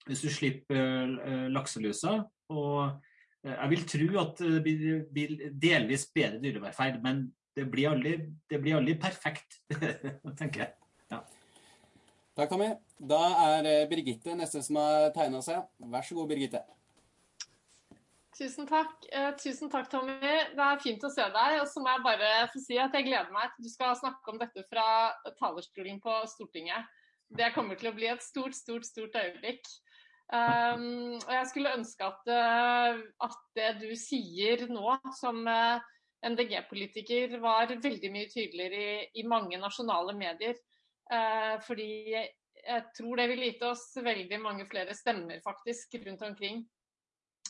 hvis du slipper lakselusa. Og jeg vil tro at det blir delvis bedre dyrevelferd, men det blir aldri, det blir aldri perfekt, tenker jeg. Ja. Takk, Tommy. Da er eh, Birgitte neste som har tegna seg. Vær så god, Birgitte. Tusen takk. Eh, tusen takk, Tommy. Det er fint å se deg. Og så må jeg bare få si at jeg gleder meg til du skal snakke om dette fra talerstolen på Stortinget. Det kommer til å bli et stort, stort, stort øyeblikk. Um, og jeg skulle ønske at, uh, at, det du sier nå, som uh, MDG-politiker var veldig mye tydeligere i, i mange nasjonale medier. Uh, fordi jeg tror det ville gitt oss veldig mange flere stemmer faktisk rundt omkring.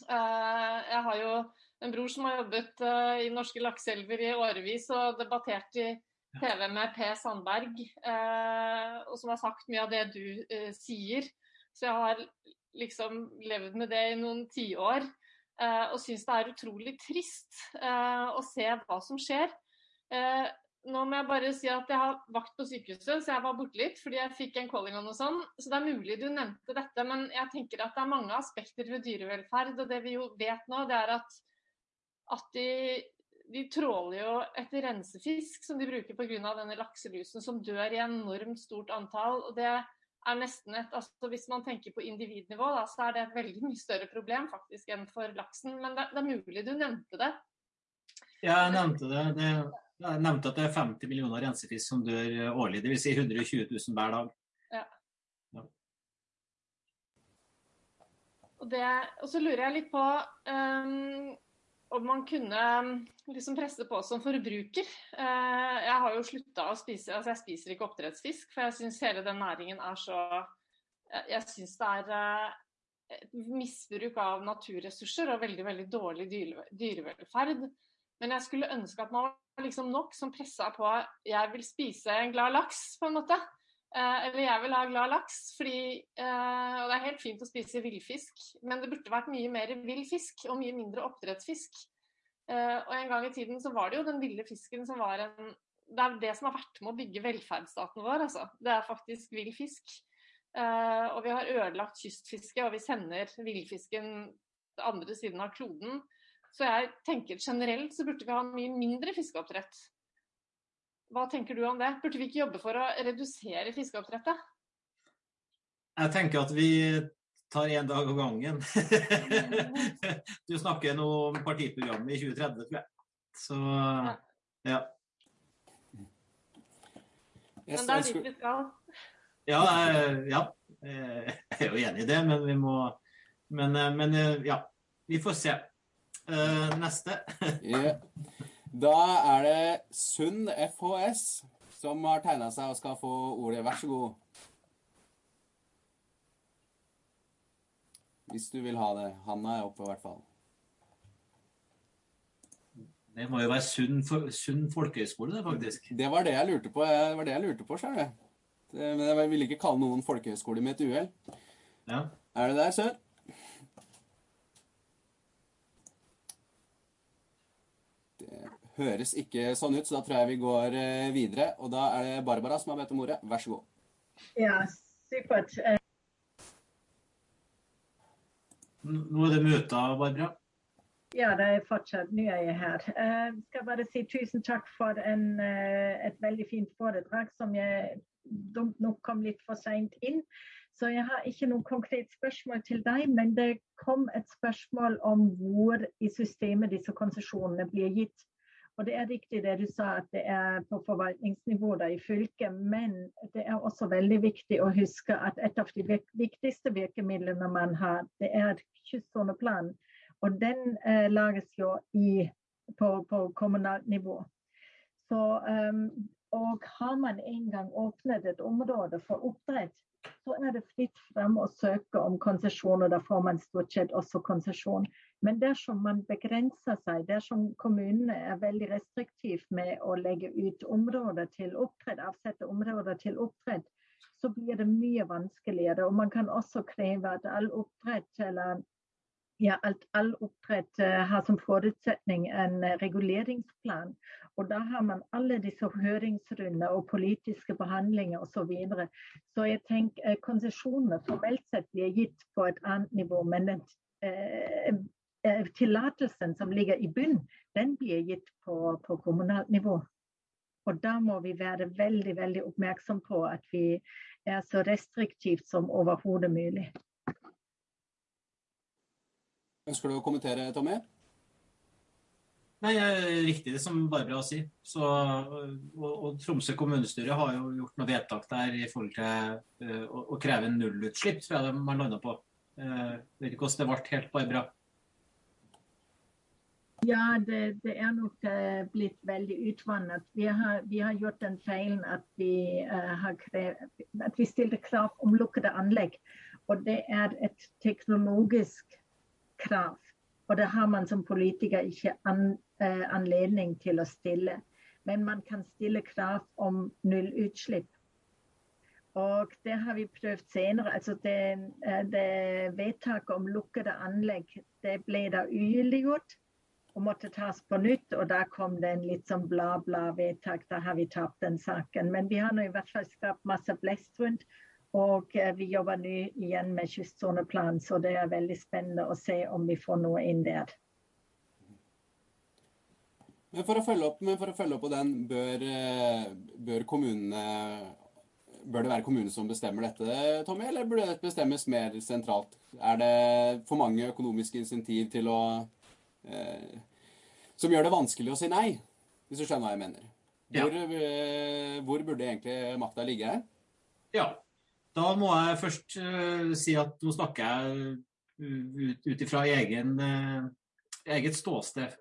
Uh, jeg har jo en bror som har jobbet uh, i norske lakseelver i årevis og debattert i TV med P. Sandberg, eh, og som har sagt mye av det du eh, sier. Så jeg har liksom levd med det i noen tiår. Eh, og syns det er utrolig trist eh, å se hva som skjer. Eh, nå må jeg bare si at jeg har vakt på sykehuset, så jeg var borte litt fordi jeg fikk en calling og noe sånt. Så det er mulig du nevnte dette, men jeg tenker at det er mange aspekter ved dyrevelferd. Og det vi jo vet nå, det er at, at de, de tråler jo etter rensefisk som de bruker pga. denne lakselusen som dør i enormt stort antall. og det er nesten et altså Hvis man tenker på individnivå, da, så er det et veldig mye større problem faktisk enn for laksen. Men det, det er mulig du nevnte det? Ja, jeg nevnte det. det. Jeg nevnte at det er 50 millioner rensefisk som dør årlig. Dvs. Si 120 000 hver dag. Ja. ja. Og, det, og, så lurer jeg litt på um, om man kunne um, liksom presse på som forbruker. Eh, jeg har jo slutta å spise altså Jeg spiser ikke oppdrettsfisk, for jeg syns hele den næringen er så Jeg syns det er eh, et misbruk av naturressurser og veldig veldig dårlig dyrevelferd. Men jeg skulle ønske at man var liksom nok som pressa på jeg vil spise en glad laks, på en måte. Eh, eller jeg vil ha glad laks. Fordi, og det er helt fint å spise villfisk, men det burde vært mye mer vill fisk og mye mindre oppdrettsfisk. Uh, og en gang i tiden så var det jo den ville fisken som var en Det er det som har vært med å bygge velferdsstaten vår, altså. Det er faktisk vill fisk. Og vi har ødelagt kystfisket, og vi sender villfisken andre siden av kloden. Så jeg tenker generelt så burde vi ha mye mindre fiskeoppdrett. Hva tenker du om det? Burde vi ikke jobbe for å redusere fiskeoppdrettet? Jeg tenker at vi tar én dag av gangen. du snakker nå om partiprogrammet i 2030, tror jeg. Så ja. Men det er dit vi skal. Ja, ja, jeg er jo enig i det, men vi må Men, men ja, vi får se. Neste. Da er det Sund FHS som har tegna seg og skal få ordet. Vær så god. Hvis du vil ha det. Hanna er oppe, i hvert fall. Det må jo være Sund, Sund folkehøyskole, det, faktisk. Det var det jeg lurte på. Det var det jeg lurte på sjøl, jeg. Men jeg ville ikke kalle noen folkehøyskole med et uhell. Ja. Er det der, sør? Det høres ikke sånn ut, så da tror jeg vi går eh, videre. Og da er det Barbara som har bedt om ordet. Vær så god. Ja, supert. Nå er det møte, Barbara. Ja, det er fortsatt. Er jeg her. Jeg uh, skal bare si tusen takk for en, uh, et veldig fint foredrag som jeg dumt nok kom litt for seint inn. Så jeg har ikke noe konkret spørsmål til deg, men det kom et spørsmål om hvor i systemet disse konsesjonene blir gitt. Og Det er riktig det du sa, at det er på forvaltningsnivå i fylket. Men det er også veldig viktig å huske at et av de viktigste virkemidlene man har, det er kystsoneplanen. Og den eh, lages jo i, på, på kommunalt nivå. Så um, og har man en gang åpnet et område for oppdrett, så er det fritt frem å søke om konsesjon, og da får man stort sett også konsesjon. Men dersom man begrenser seg, dersom kommunene er veldig restriktive med å legge ut områder til oppdrett, avsette områder til oppdrett, så blir det mye vanskeligere. Og man kan også kreve at all oppdrett eller ja, alt, all oppdrett uh, har som forutsetning en uh, reguleringsplan. Og da har man alle disse høringsrunder og politiske behandlinger osv. Så, videre. så jeg tenker eh, konsesjonene formelt sett blir gitt på et annet nivå. Men den, eh, eh, tillatelsen som ligger i bunn, den blir gitt på, på kommunalt nivå. Og da må vi være veldig veldig oppmerksom på at vi er så restriktivt som overhodet mulig. Ønsker du å kommentere, Tommy? Nei, Riktig det som Barbara sier. Så, og, og, Tromsø kommunestyre har jo gjort noe vedtak der i forhold til uh, å, å, kreve nullutslipp, tror jeg man landa på. Uh, vet ikke hvordan det ble helt, Barbara? Ja, det, det, er nok uh, blitt veldig utvannet. Vi har, vi har, gjort den feilen at vi, uh, krev, at vi stilte krav om lukkede anlegg. Og det er et teknologisk krav. Og det har man som politiker ikke an, uh, anledning til å stille. Men man kan stille krav om nullutslipp. Og det har vi prøvd senere. Altså det, eh, det vedtaket om lukkede anlegg det ble da ugyldiggjort og måtte tas på nytt. Og da kom det en litt sånn bla-bla-vedtak. Da har vi tapt den saken. Men vi har nå i hvert fall skapt masse blest rundt. Og eh, vi jobber nå igjen med kystsoneplan, så det er veldig spennende å se om vi får noe inn der. Men for å følge opp, å følge opp på den, bør, eh, bør, kommunene Bør det være kommunene som bestemmer dette, Tommy, eller burde det bestemmes mer sentralt? Er det for mange økonomiske insentiv til å Som gjør det vanskelig å si nei, hvis du skjønner hva jeg mener? Hvor, ja. eh, hvor burde egentlig makta ligge her? Ja, da må jeg først uh, si at nå snakker jeg uh, ut ifra egen, uh, eget ståsted.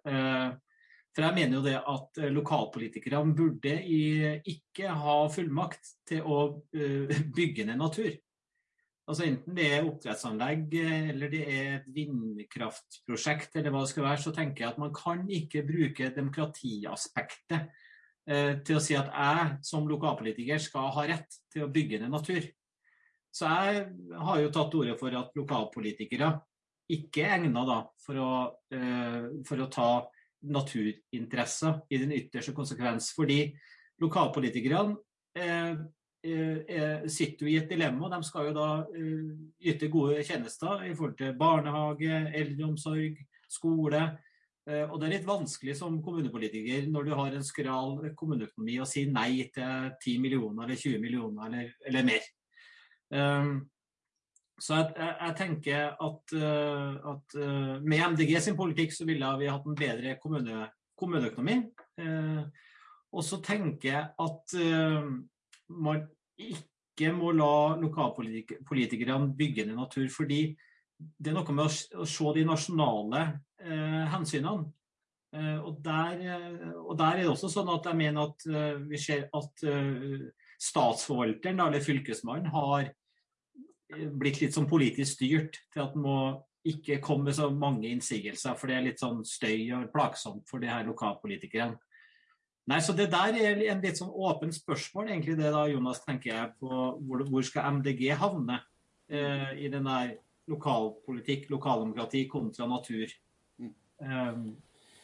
for jeg mener jo det at lokalpolitikerne burde i, ikke ha fullmakt til å bygge ned natur. Altså Enten det er oppdrettsanlegg eller det er et vindkraftprosjekt, eller hva det skal være, så tenker jeg at man kan ikke bruke demokratiaspektet til å si at jeg som lokalpolitiker skal ha rett til å bygge ned natur. Så jeg har jo tatt ordet for at lokalpolitikere ikke er egna for, uh, for å ta naturinteresser i den ytterste konsekvens. Fordi lokalpolitikerne uh, sitter jo i et dilemma. De skal jo da yte gode tjenester i forhold til barnehage, eldreomsorg, skole. Og det er litt vanskelig som kommunepolitiker når du har en skral kommuneøkonomi å si nei til 10 millioner eller 20 millioner eller, eller mer. Så jeg, jeg, jeg tenker at, eh, at, eh, med MDG sin politikk så ville vi hatt en bedre kommune, kommuneøkonomi. Og så tenker jeg at eh, man ikke må la lokalpolitikerne bygge ned natur. fordi det er noe med å, se de nasjonale eh, hensynene. Eh, og, der, og, der, er det også sånn at jeg mener at eh, vi ser at uh, statsforvalteren, eller fylkesmannen, har blitt litt sånn politisk styrt til at en må ikke komme med så mange innsigelser, for det er litt sånn støy og plagsomt for de her lokalpolitikerne. Nei, så Det der er en litt sånn åpen spørsmål, egentlig det da, Jonas, tenker jeg på hvor, hvor skal MDG havne eh, i den der lokalpolitikk, lokaldemokrati kontra natur. Um,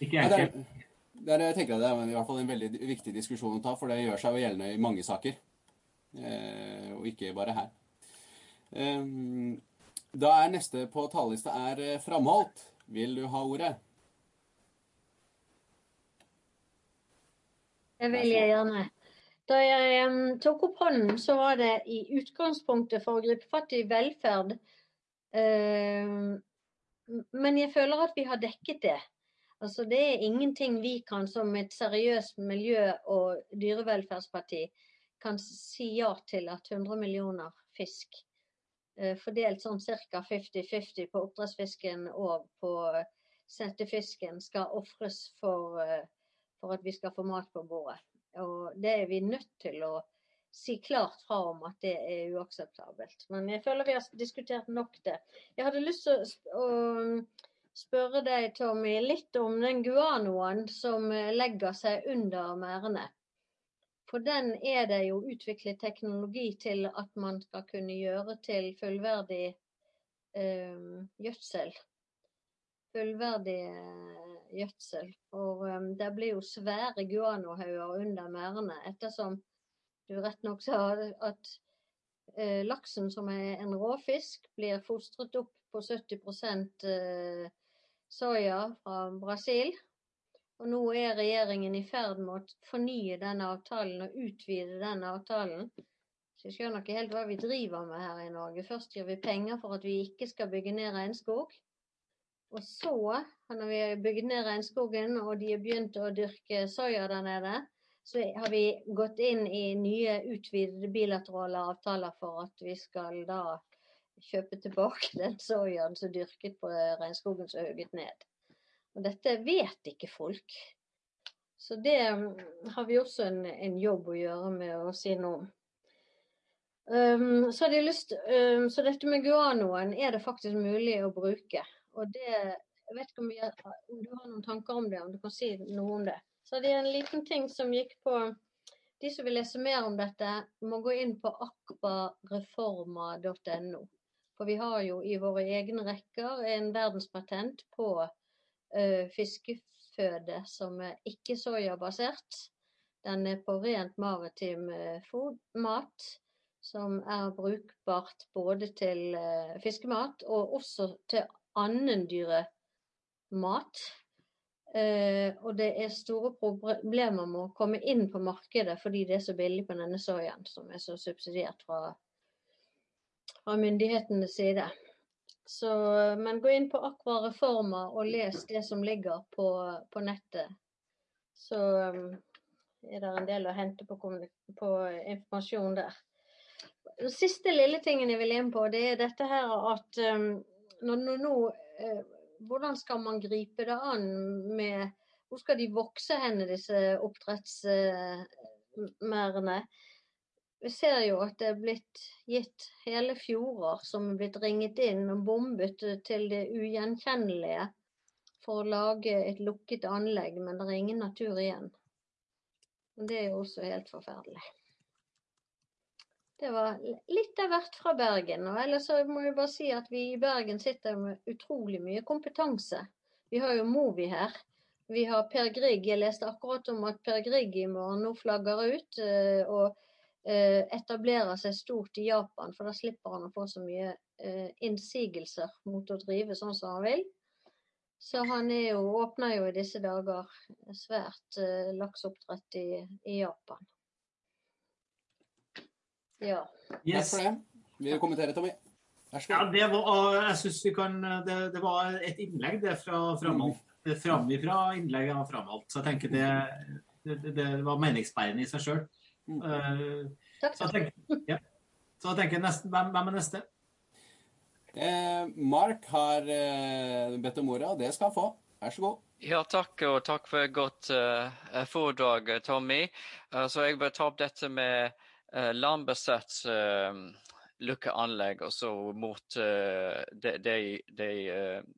ikke enkelt. Ja, det, er, det tenker jeg det er i hvert fall en veldig viktig diskusjon å ta, for det gjør seg jo gjeldende i mange saker. Eh, og ikke bare her. Um, Da er neste på talerlista er Framholdt. Vil du ha ordet? Det vil jeg gjerne. Da jeg um, tok opp hånden, så var det i utgangspunktet for å gripe fatt i velferd. Uh, men jeg føler at vi har dekket det. Altså, det er ingenting vi kan som et seriøst miljø- og dyrevelferdsparti kan si ja til at 100 millioner fisk uh, fordelt sånn ca. 50-50 på oppdrettsfisken og på settefisken skal ofres for uh, for at vi skal få mat på bordet. Og det er vi nødt til å si klart fra om at det er uakseptabelt. Men jeg føler vi har diskutert nok det. Jeg hadde lyst til å spørre deg, Tommy, litt om den guanoen som legger seg under merdene. For den er det jo utviklet teknologi til at man skal kunne gjøre til fullverdig øh, gjødsel. Fullverdig gjødsel. Og um, det blir jo svære guanohauger under merdene, ettersom du rett nok sa at uh, laksen, som er en råfisk, blir fostret opp på 70 uh, soya fra Brasil. Og nå er regjeringen i ferd med å fornye denne avtalen og utvide denne avtalen. Så jeg skjønner ikke helt hva vi driver med her i Norge. Først gir vi penger for at vi ikke skal bygge ned regnskog. Og så, når vi har bygd ned regnskogen og de har begynt å dyrke soya der nede, så har vi gått inn i nye utvidede bilaterale avtaler for at vi skal da kjøpe tilbake den soyaen som dyrket på regnskogen som hugget ned. Og dette vet ikke folk. Så det mm, har vi også en, en jobb å gjøre med å si noe om. Um, så, um, så dette med guanoen er det faktisk mulig å bruke. Og det, jeg vet ikke om, jeg, om, du har noen tanker om det, om du kan si noe om det. Så det er en liten ting som gikk på De som vil lese mer om dette, må gå inn på akbareforma.no. For vi har jo i våre egne rekker en verdenspatent på uh, fiskeføde som er ikke soyabasert. Den er på rent maritim uh, mat som er brukbart både til uh, fiskemat og også til annen dyremat. Eh, og det er store problemer med å komme inn på markedet fordi det er så billig på denne soyaen, som er så subsidiert fra, fra myndighetenes side. Så, men gå inn på Aqua Reforma og les det som ligger på, på nettet. Så um, er det en del å hente på, på informasjon der. Den siste lille tingen jeg vil inn på, det er dette her at um, når, når nå, eh, hvordan skal man gripe det an med Hvor skal de vokse hen, disse oppdrettsmerdene? Vi ser jo at det er blitt gitt hele fjorder som er blitt ringet inn og bombet til det ugjenkjennelige for å lage et lukket anlegg, men det er ingen natur igjen. Og det er jo også helt forferdelig. Det var litt av hvert fra Bergen. Og ellers så må jeg bare si at vi i Bergen sitter med utrolig mye kompetanse. Vi har jo Movi her. Vi har Per Grieg. Jeg leste akkurat om at Per Grieg i morgen nå flagger ut uh, og uh, etablerer seg stort i Japan. For da slipper han å få så mye uh, innsigelser mot å drive sånn som han vil. Så han jo, åpner jo i disse dager svært lakseoppdrett i, i Japan. Ja. Yes. Takk for det. Vil du kommentere, Tommy? Ja, det var, jeg synes vi kan, det, det, var et innlegg det fra Framhold. Framifra innlegget av Framhold. Så jeg tenker det, det, det var meningsbærende i seg sjøl. Mm. Uh, så jeg tenker, ja. så jeg tenker nesten, hvem, hvem er neste? Eh, Mark har eh, bedt om ordet, og det skal han få. Vær så god. Ja, takk, og takk for et godt uh, foredrag, Tommy. Uh, så jeg bør ta opp dette med eh, landbasert eh, lukkeanlegg og så mot eh, det, det, det,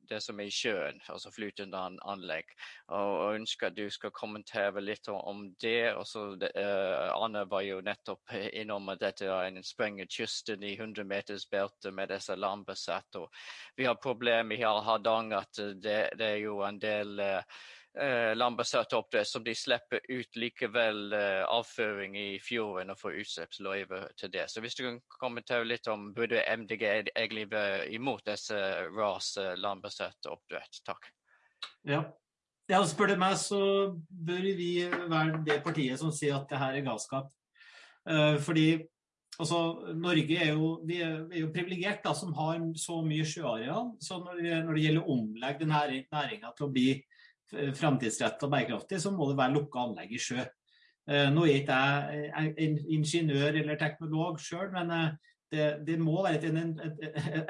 det, som er i sjøen, altså flytende anlegg. Og, ønsker at du skal kommentere litt om, det. og så eh, Anne var jo nettopp innom at dette er en sprenger kysten i 100 meters belte med disse landbasert. Og vi har problemer i Hardanger at det, er jo en del eh, eh, landbasert oppdrett som de slipper ut likevel eh, avføring i fjorden og får utslippsløyve til det. Så hvis du kan kommentere litt om burde MDG egentlig være imot disse ras landbasert oppdrett? Takk. Ja. ja, spør du meg, så bør vi være det partiet som sier at det her er galskap. Uh, fordi altså, Norge er jo, vi jo privilegert som har så mye sjøareal. Så når, når det gjelder å omlegge næringa til å bli framtidsrettet og bærekraftig, så må det være lukka anlegg i sjø. Eh, nå er ikke jeg ingeniør eller teknolog sjøl, men eh, det, det, må være en, en,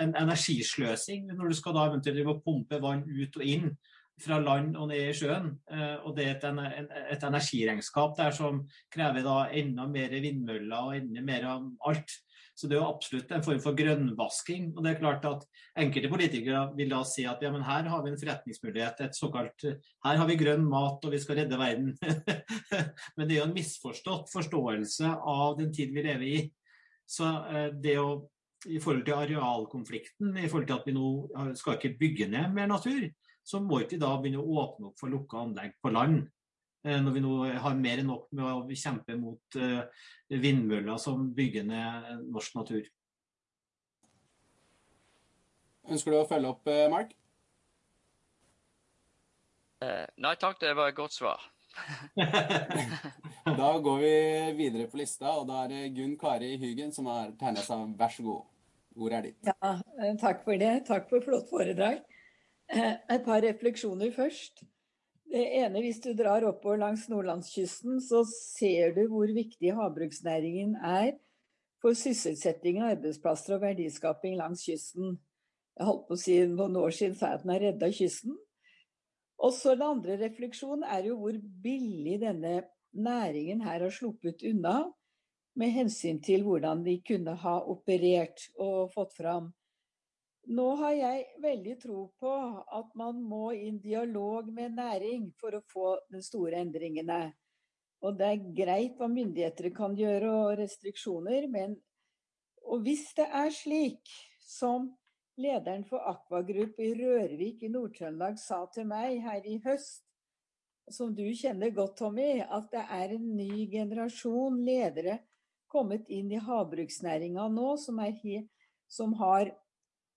en, energisløsing når du skal da eventuelt pumpe vann ut og inn fra land og ned i sjøen. Eh, og det er et, et energiregnskap der som krever da enda mer vindmøller og enda mer av alt. Så det er jo absolutt en form for grønnvasking. Og det er klart at enkelte politikere vil da si at ja, men her har vi en forretningsmulighet, et såkalt Her har vi grønn mat, og vi skal redde verden. men det er jo en misforstått forståelse av den tid vi lever i. Så eh, det å i forhold til arealkonflikten, i forhold til at vi nå skal ikke bygge ned mer natur, så må ikke vi da begynne å åpne opp for lukka anlegg på land. Eh, når vi nå har mer enn nok med å kjempe mot eh, vindmøller som bygger ned norsk natur. Ønsker du å følge opp, eh, Mark? nei takk, det var et godt svar. da går vi videre på lista, og da er det Gunn Kari Hygen som har tegna seg. Vær så god. Ordet er ditt. Ja, takk for det. Takk for flott foredrag. Et par refleksjoner først. Det ene, hvis du drar oppover langs nordlandskysten, så ser du hvor viktig havbruksnæringen er for sysselsetting, arbeidsplasser og verdiskaping langs kysten. Jeg holdt på å si noen år siden sa jeg at den har redda kysten. Og så den andre refleksjonen er jo hvor billig denne næringen her har sluppet unna med hensyn til hvordan de kunne ha operert og fått fram nå har jeg veldig tro på at man må i dialog med næring for å få de store endringene. Og det er greit hva myndigheter kan gjøre og restriksjoner, men og hvis det er slik som lederen for Aquagroup i Rørvik i Nord-Trøndelag sa til meg her i høst, som du kjenner godt, Tommy, at det er en ny generasjon ledere kommet inn i havbruksnæringa nå som, er, som har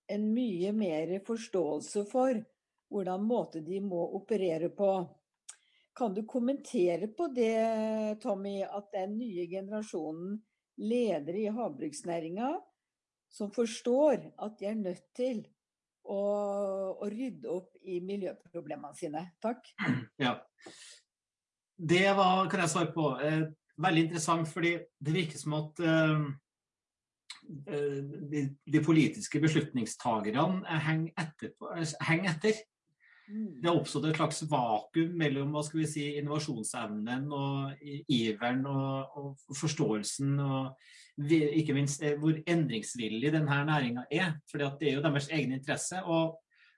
en mye mer forståelse for hvordan måte de må operere på. Kan du kommentere på det, Tommy, at den nye generasjonen ledere i havbruksnæringa som forstår at de er nødt til å, å rydde opp i miljøproblemene sine? Takk. Ja. Det var, kan jeg svare på. Eh, veldig interessant, fordi det virker som at eh, de, de, politiske beslutningstagerne henger etter. Etter. Mm. Det har oppstått et slags vakuum mellom hva skal vi si, innovasjonsevnen og iveren og, og forståelsen, og ikke minst eh, hvor endringsvillig denne næringa er. For det er jo deres egen interesse. og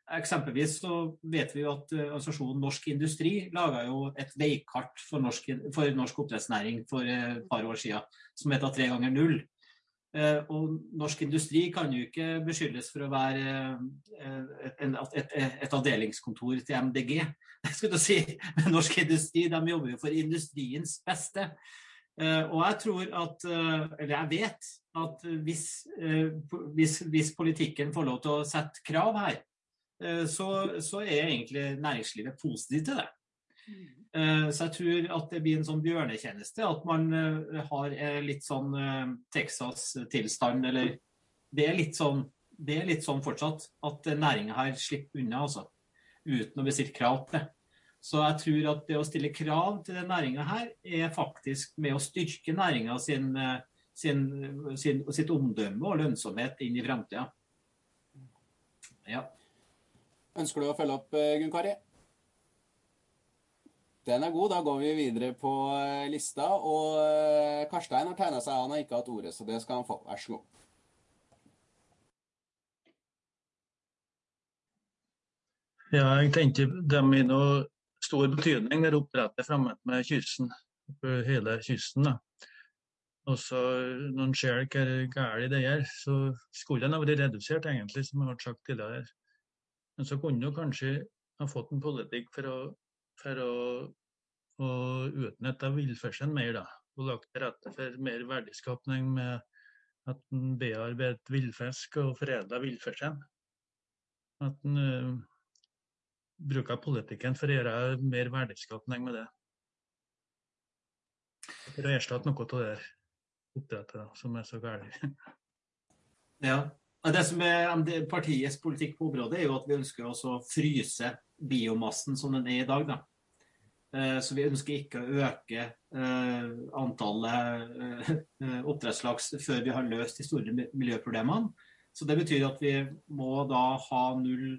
Eksempelvis så vet vi jo at eh, organisasjonen Norsk Industri laga jo et veikart for norsk, for norsk oppdrettsnæring for et par år siden, som heter Tre ganger null. Eh, og norsk industri kan jo ikke beskyldes for å være eh, et, et, et avdelingskontor til MDG. Skulle si. Men norsk industri de jobber jo for industriens beste. Eh, og jeg tror at, eller jeg vet, at hvis, hvis, hvis politikken får lov til å sette krav her, så, så er egentlig næringslivet positivt til det. Eh, så jeg tror at det blir en sånn bjørnetjeneste at man eh, har eh, litt sånn Texas-tilstand, eller det er sånn det er litt sånn fortsatt at næringa her slipper unna, altså. Uten å bli stilt krav til. Så jeg tror at det å stille krav til den næringa her, er faktisk med å styrke næringa sin, sin, sin, sitt omdømme og lønnsomhet inn i framtida. Ja. Ønsker du å følge opp, Gunn Kari? Den er god. Da går vi videre på eh, lista. Og eh, Karstein har tegna seg. Han har ikke hatt ordet, så det skal han få. Vær så god. Ja, jeg tenker det er noe stor betydning der oppdrettet fremmed med kysten, hele kysten. da. Og så Når en ser hvor galt det er, så skulle den ha vært redusert, egentlig, som jeg har sagt tidligere. Men så kunne du kanskje ha fått en politikk for å for å, å utnytte villfisken mer. da, Og lagt til rette for mer verdiskapning med at en bearbeider villfisk og foredler villfisken. At en uh, bruker politikken for å gjøre mer verdiskapning med det. For å erstatte noe av det oppdrettet som er så galt. Ja. Det som er partiets politikk på området, er jo at vi ønsker å fryse biomassen som den er i dag. Da. Eh, så vi ønsker ikke å øke eh, antallet eh, oppdrettslaks før vi har løst de store miljøproblemene. Så det betyr at vi må da ha null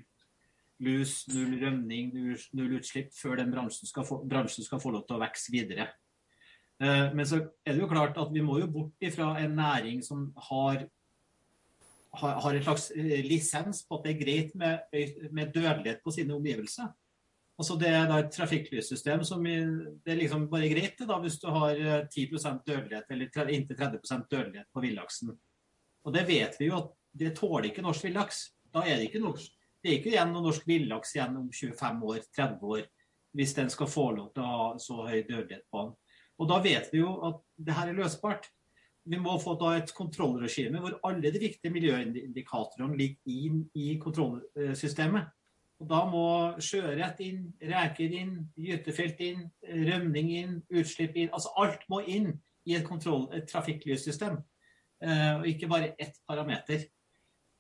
lus, null rømning, null utslipp før den bransjen skal, få, bransjen skal få lov til å vokse videre. Men så er det jo klart at vi må jo bort ifra en næring som har har en slags lisens på at det er greit med, med dødelighet på sine omgivelser. Altså Det er et trafikklyssystem som det er liksom bare greit da, hvis du har 10 eh, dødelighet eller inntil 30% dødelighet på villaksen. Og det vet vi jo at det tåler ikke norsk villaks. Da er det ikke norsk. Det er ikke igjen noe norsk villaks igjen om 25 år, 30 år, hvis den skal få lov til å ha så høy dødelighet på den. Og da vet vi jo at det her er løsbart vi må få da et kontrollregime hvor alle de viktige miljøindikatorene ligger inn i kontrollsystemet. Og Da må sjøørret inn, reker inn, gytefelt inn, rømning inn, utslipp inn. Altså alt må inn i et, kontroll, et trafikklyssystem, eh, og ikke bare ett parameter.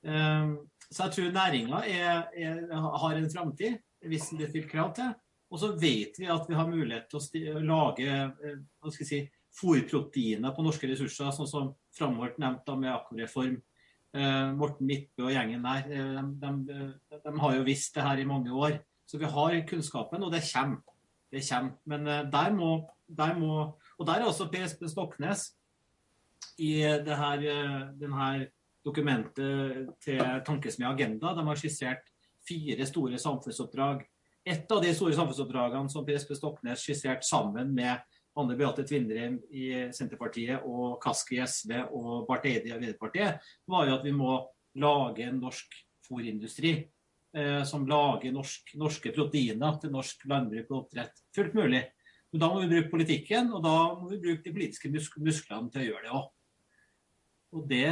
Eh, så jeg tror næringa har en framtid, hvis det stilt krav til. Og så vet vi at vi har mulighet til å lage eh, hva skal jeg si, fôrproteiner på norske ressurser, sånn som framholdt nevnt med Akvareform. Eh, Morten Midtbø og gjengen der, de, de, de, har jo visst det her i mange år. Så vi har kunnskapen, og det kommer. Det kommer. Men eh, der må, der må Og der er også Per Espen Stoknes i det her, eh, den her dokumentet til Tankesmia Agenda. De har skissert fire store samfunnsoppdrag. Et av de store samfunnsoppdragene som Per Espen Stoknes skisserte sammen med Anne Beate Tvindrem i Senterpartiet og Kaski i SV og Barth Eide i Arbeiderpartiet, var jo at vi må lage en norsk fôrindustri eh, som lager norsk, norske proteiner til norsk landbruk og oppdrett. Fullt mulig. Men da må vi bruke politikken, og da må vi bruke de politiske musk musklene til å gjøre det òg. Og det,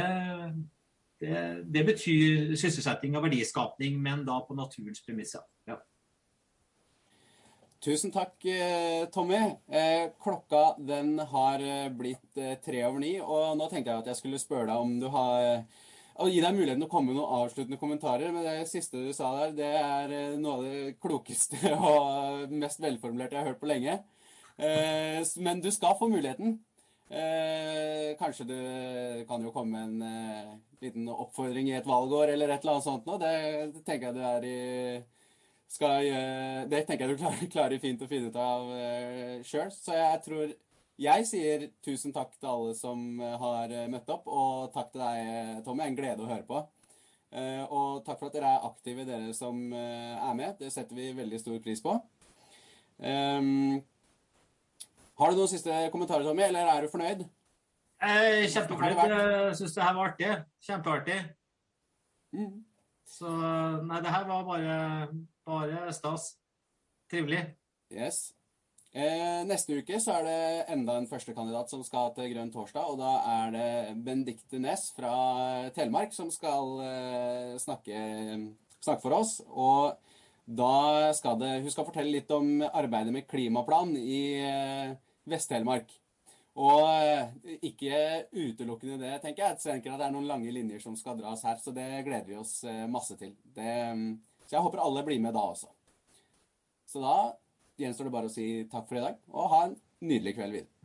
det, det, betyr sysselsetting og verdiskapning, men da på naturens premisser. Ja. Tusen takk, eh, Tommy. Eh, klokka den har eh, blitt tre over ni, og nå tenkte jeg at jeg skulle spørre deg om du har å gi deg muligheten å komme med noen avsluttende kommentarer. Men det siste du sa der, det er noe av det klokeste og mest velformulerte jeg har hørt på lenge. Men du skal få muligheten. Kanskje du kan jo komme med en liten oppfordring i et valgår eller et eller annet sånt nå. Det tenker jeg du er i skal Det tenker jeg du klarer, klarer fint å finne ut av uh, sjøl. Så jeg tror jeg sier tusen takk til alle som eh, har eh, møtt opp, og takk til deg, Tommy. En glede å høre på. Uh, og takk for at dere er aktive, dere som uh, er med. Det setter vi veldig stor pris på. Um, har du noen siste kommentarer, Tommy, eller er du fornøyd? Jeg er kjempefornøyd. Jeg syns det her var artig. Kjempeartig. Mm. Så nei, det her var bare bare stas. Trivelig. Yes. Eh, neste uke så er det enda en førstekandidat som skal til Grønn torsdag. Og da er det Benedicte Næss fra Telemark som skal eh, snakke, snakke, for oss. Og da skal det Hun skal fortelle litt om arbeidet med klimaplan i eh, Vest-Telemark. Og eh, ikke utelukkende det, tenker jeg. Jeg tenker at det er noen lange linjer som skal dras her, så det gleder vi oss eh, masse til. Det så jeg håper alle blir med da også. Så da gjenstår det bare å si takk for i dag, og ha en nydelig kveld videre.